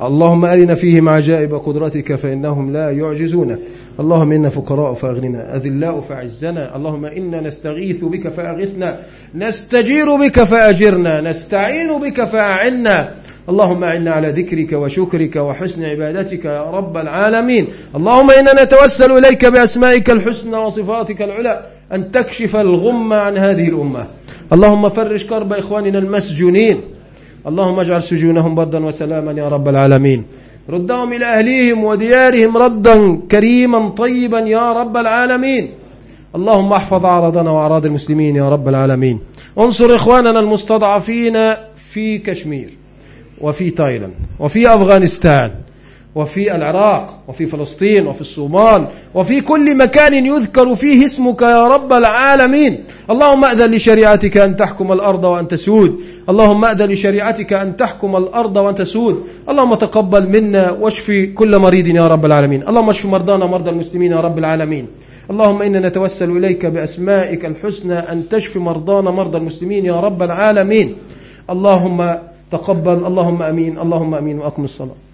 اللهم أرنا فيهم عجائب قدرتك فإنهم لا يعجزونك اللهم إنا فقراء فأغننا أذلاء فعزنا اللهم إنا نستغيث بك فأغثنا نستجير بك فأجرنا نستعين بك فأعنا. اللهم أعنا على ذكرك وشكرك وحسن عبادتك يا رب العالمين. اللهم إنا نتوسل إليك بأسمائك الحسنى وصفاتك العلى أن تكشف الغم عن هذه الأمة. اللهم فرج كرب إخواننا المسجونين. اللهم اجعل سجونهم بردا وسلاما يا رب العالمين. ردهم إلى أهليهم وديارهم ردا كريما طيبا يا رب العالمين. اللهم احفظ أعراضنا وأعراض المسلمين يا رب العالمين. انصر إخواننا المستضعفين في كشمير وفي تايلاند وفي أفغانستان. وفي العراق وفي فلسطين وفي الصومال وفي كل مكان يذكر فيه اسمك يا رب العالمين. اللهم أذن لشريعتك أن تحكم الأرض وأن تسود اللهم أذن لشريعتك أن تحكم الأرض وأن تسود اللهم تقبل منا واشفي كل مريض يا رب العالمين. اللهم اشف مرضانا مرضى المسلمين يا رب العالمين. اللهم إنا نتوسل إليك بأسمائك الحسنى أن تشفي مرضانا مرضى المسلمين يا رب العالمين. اللهم تقبل اللهم أمين اللهم أمين وأقم الصلاة.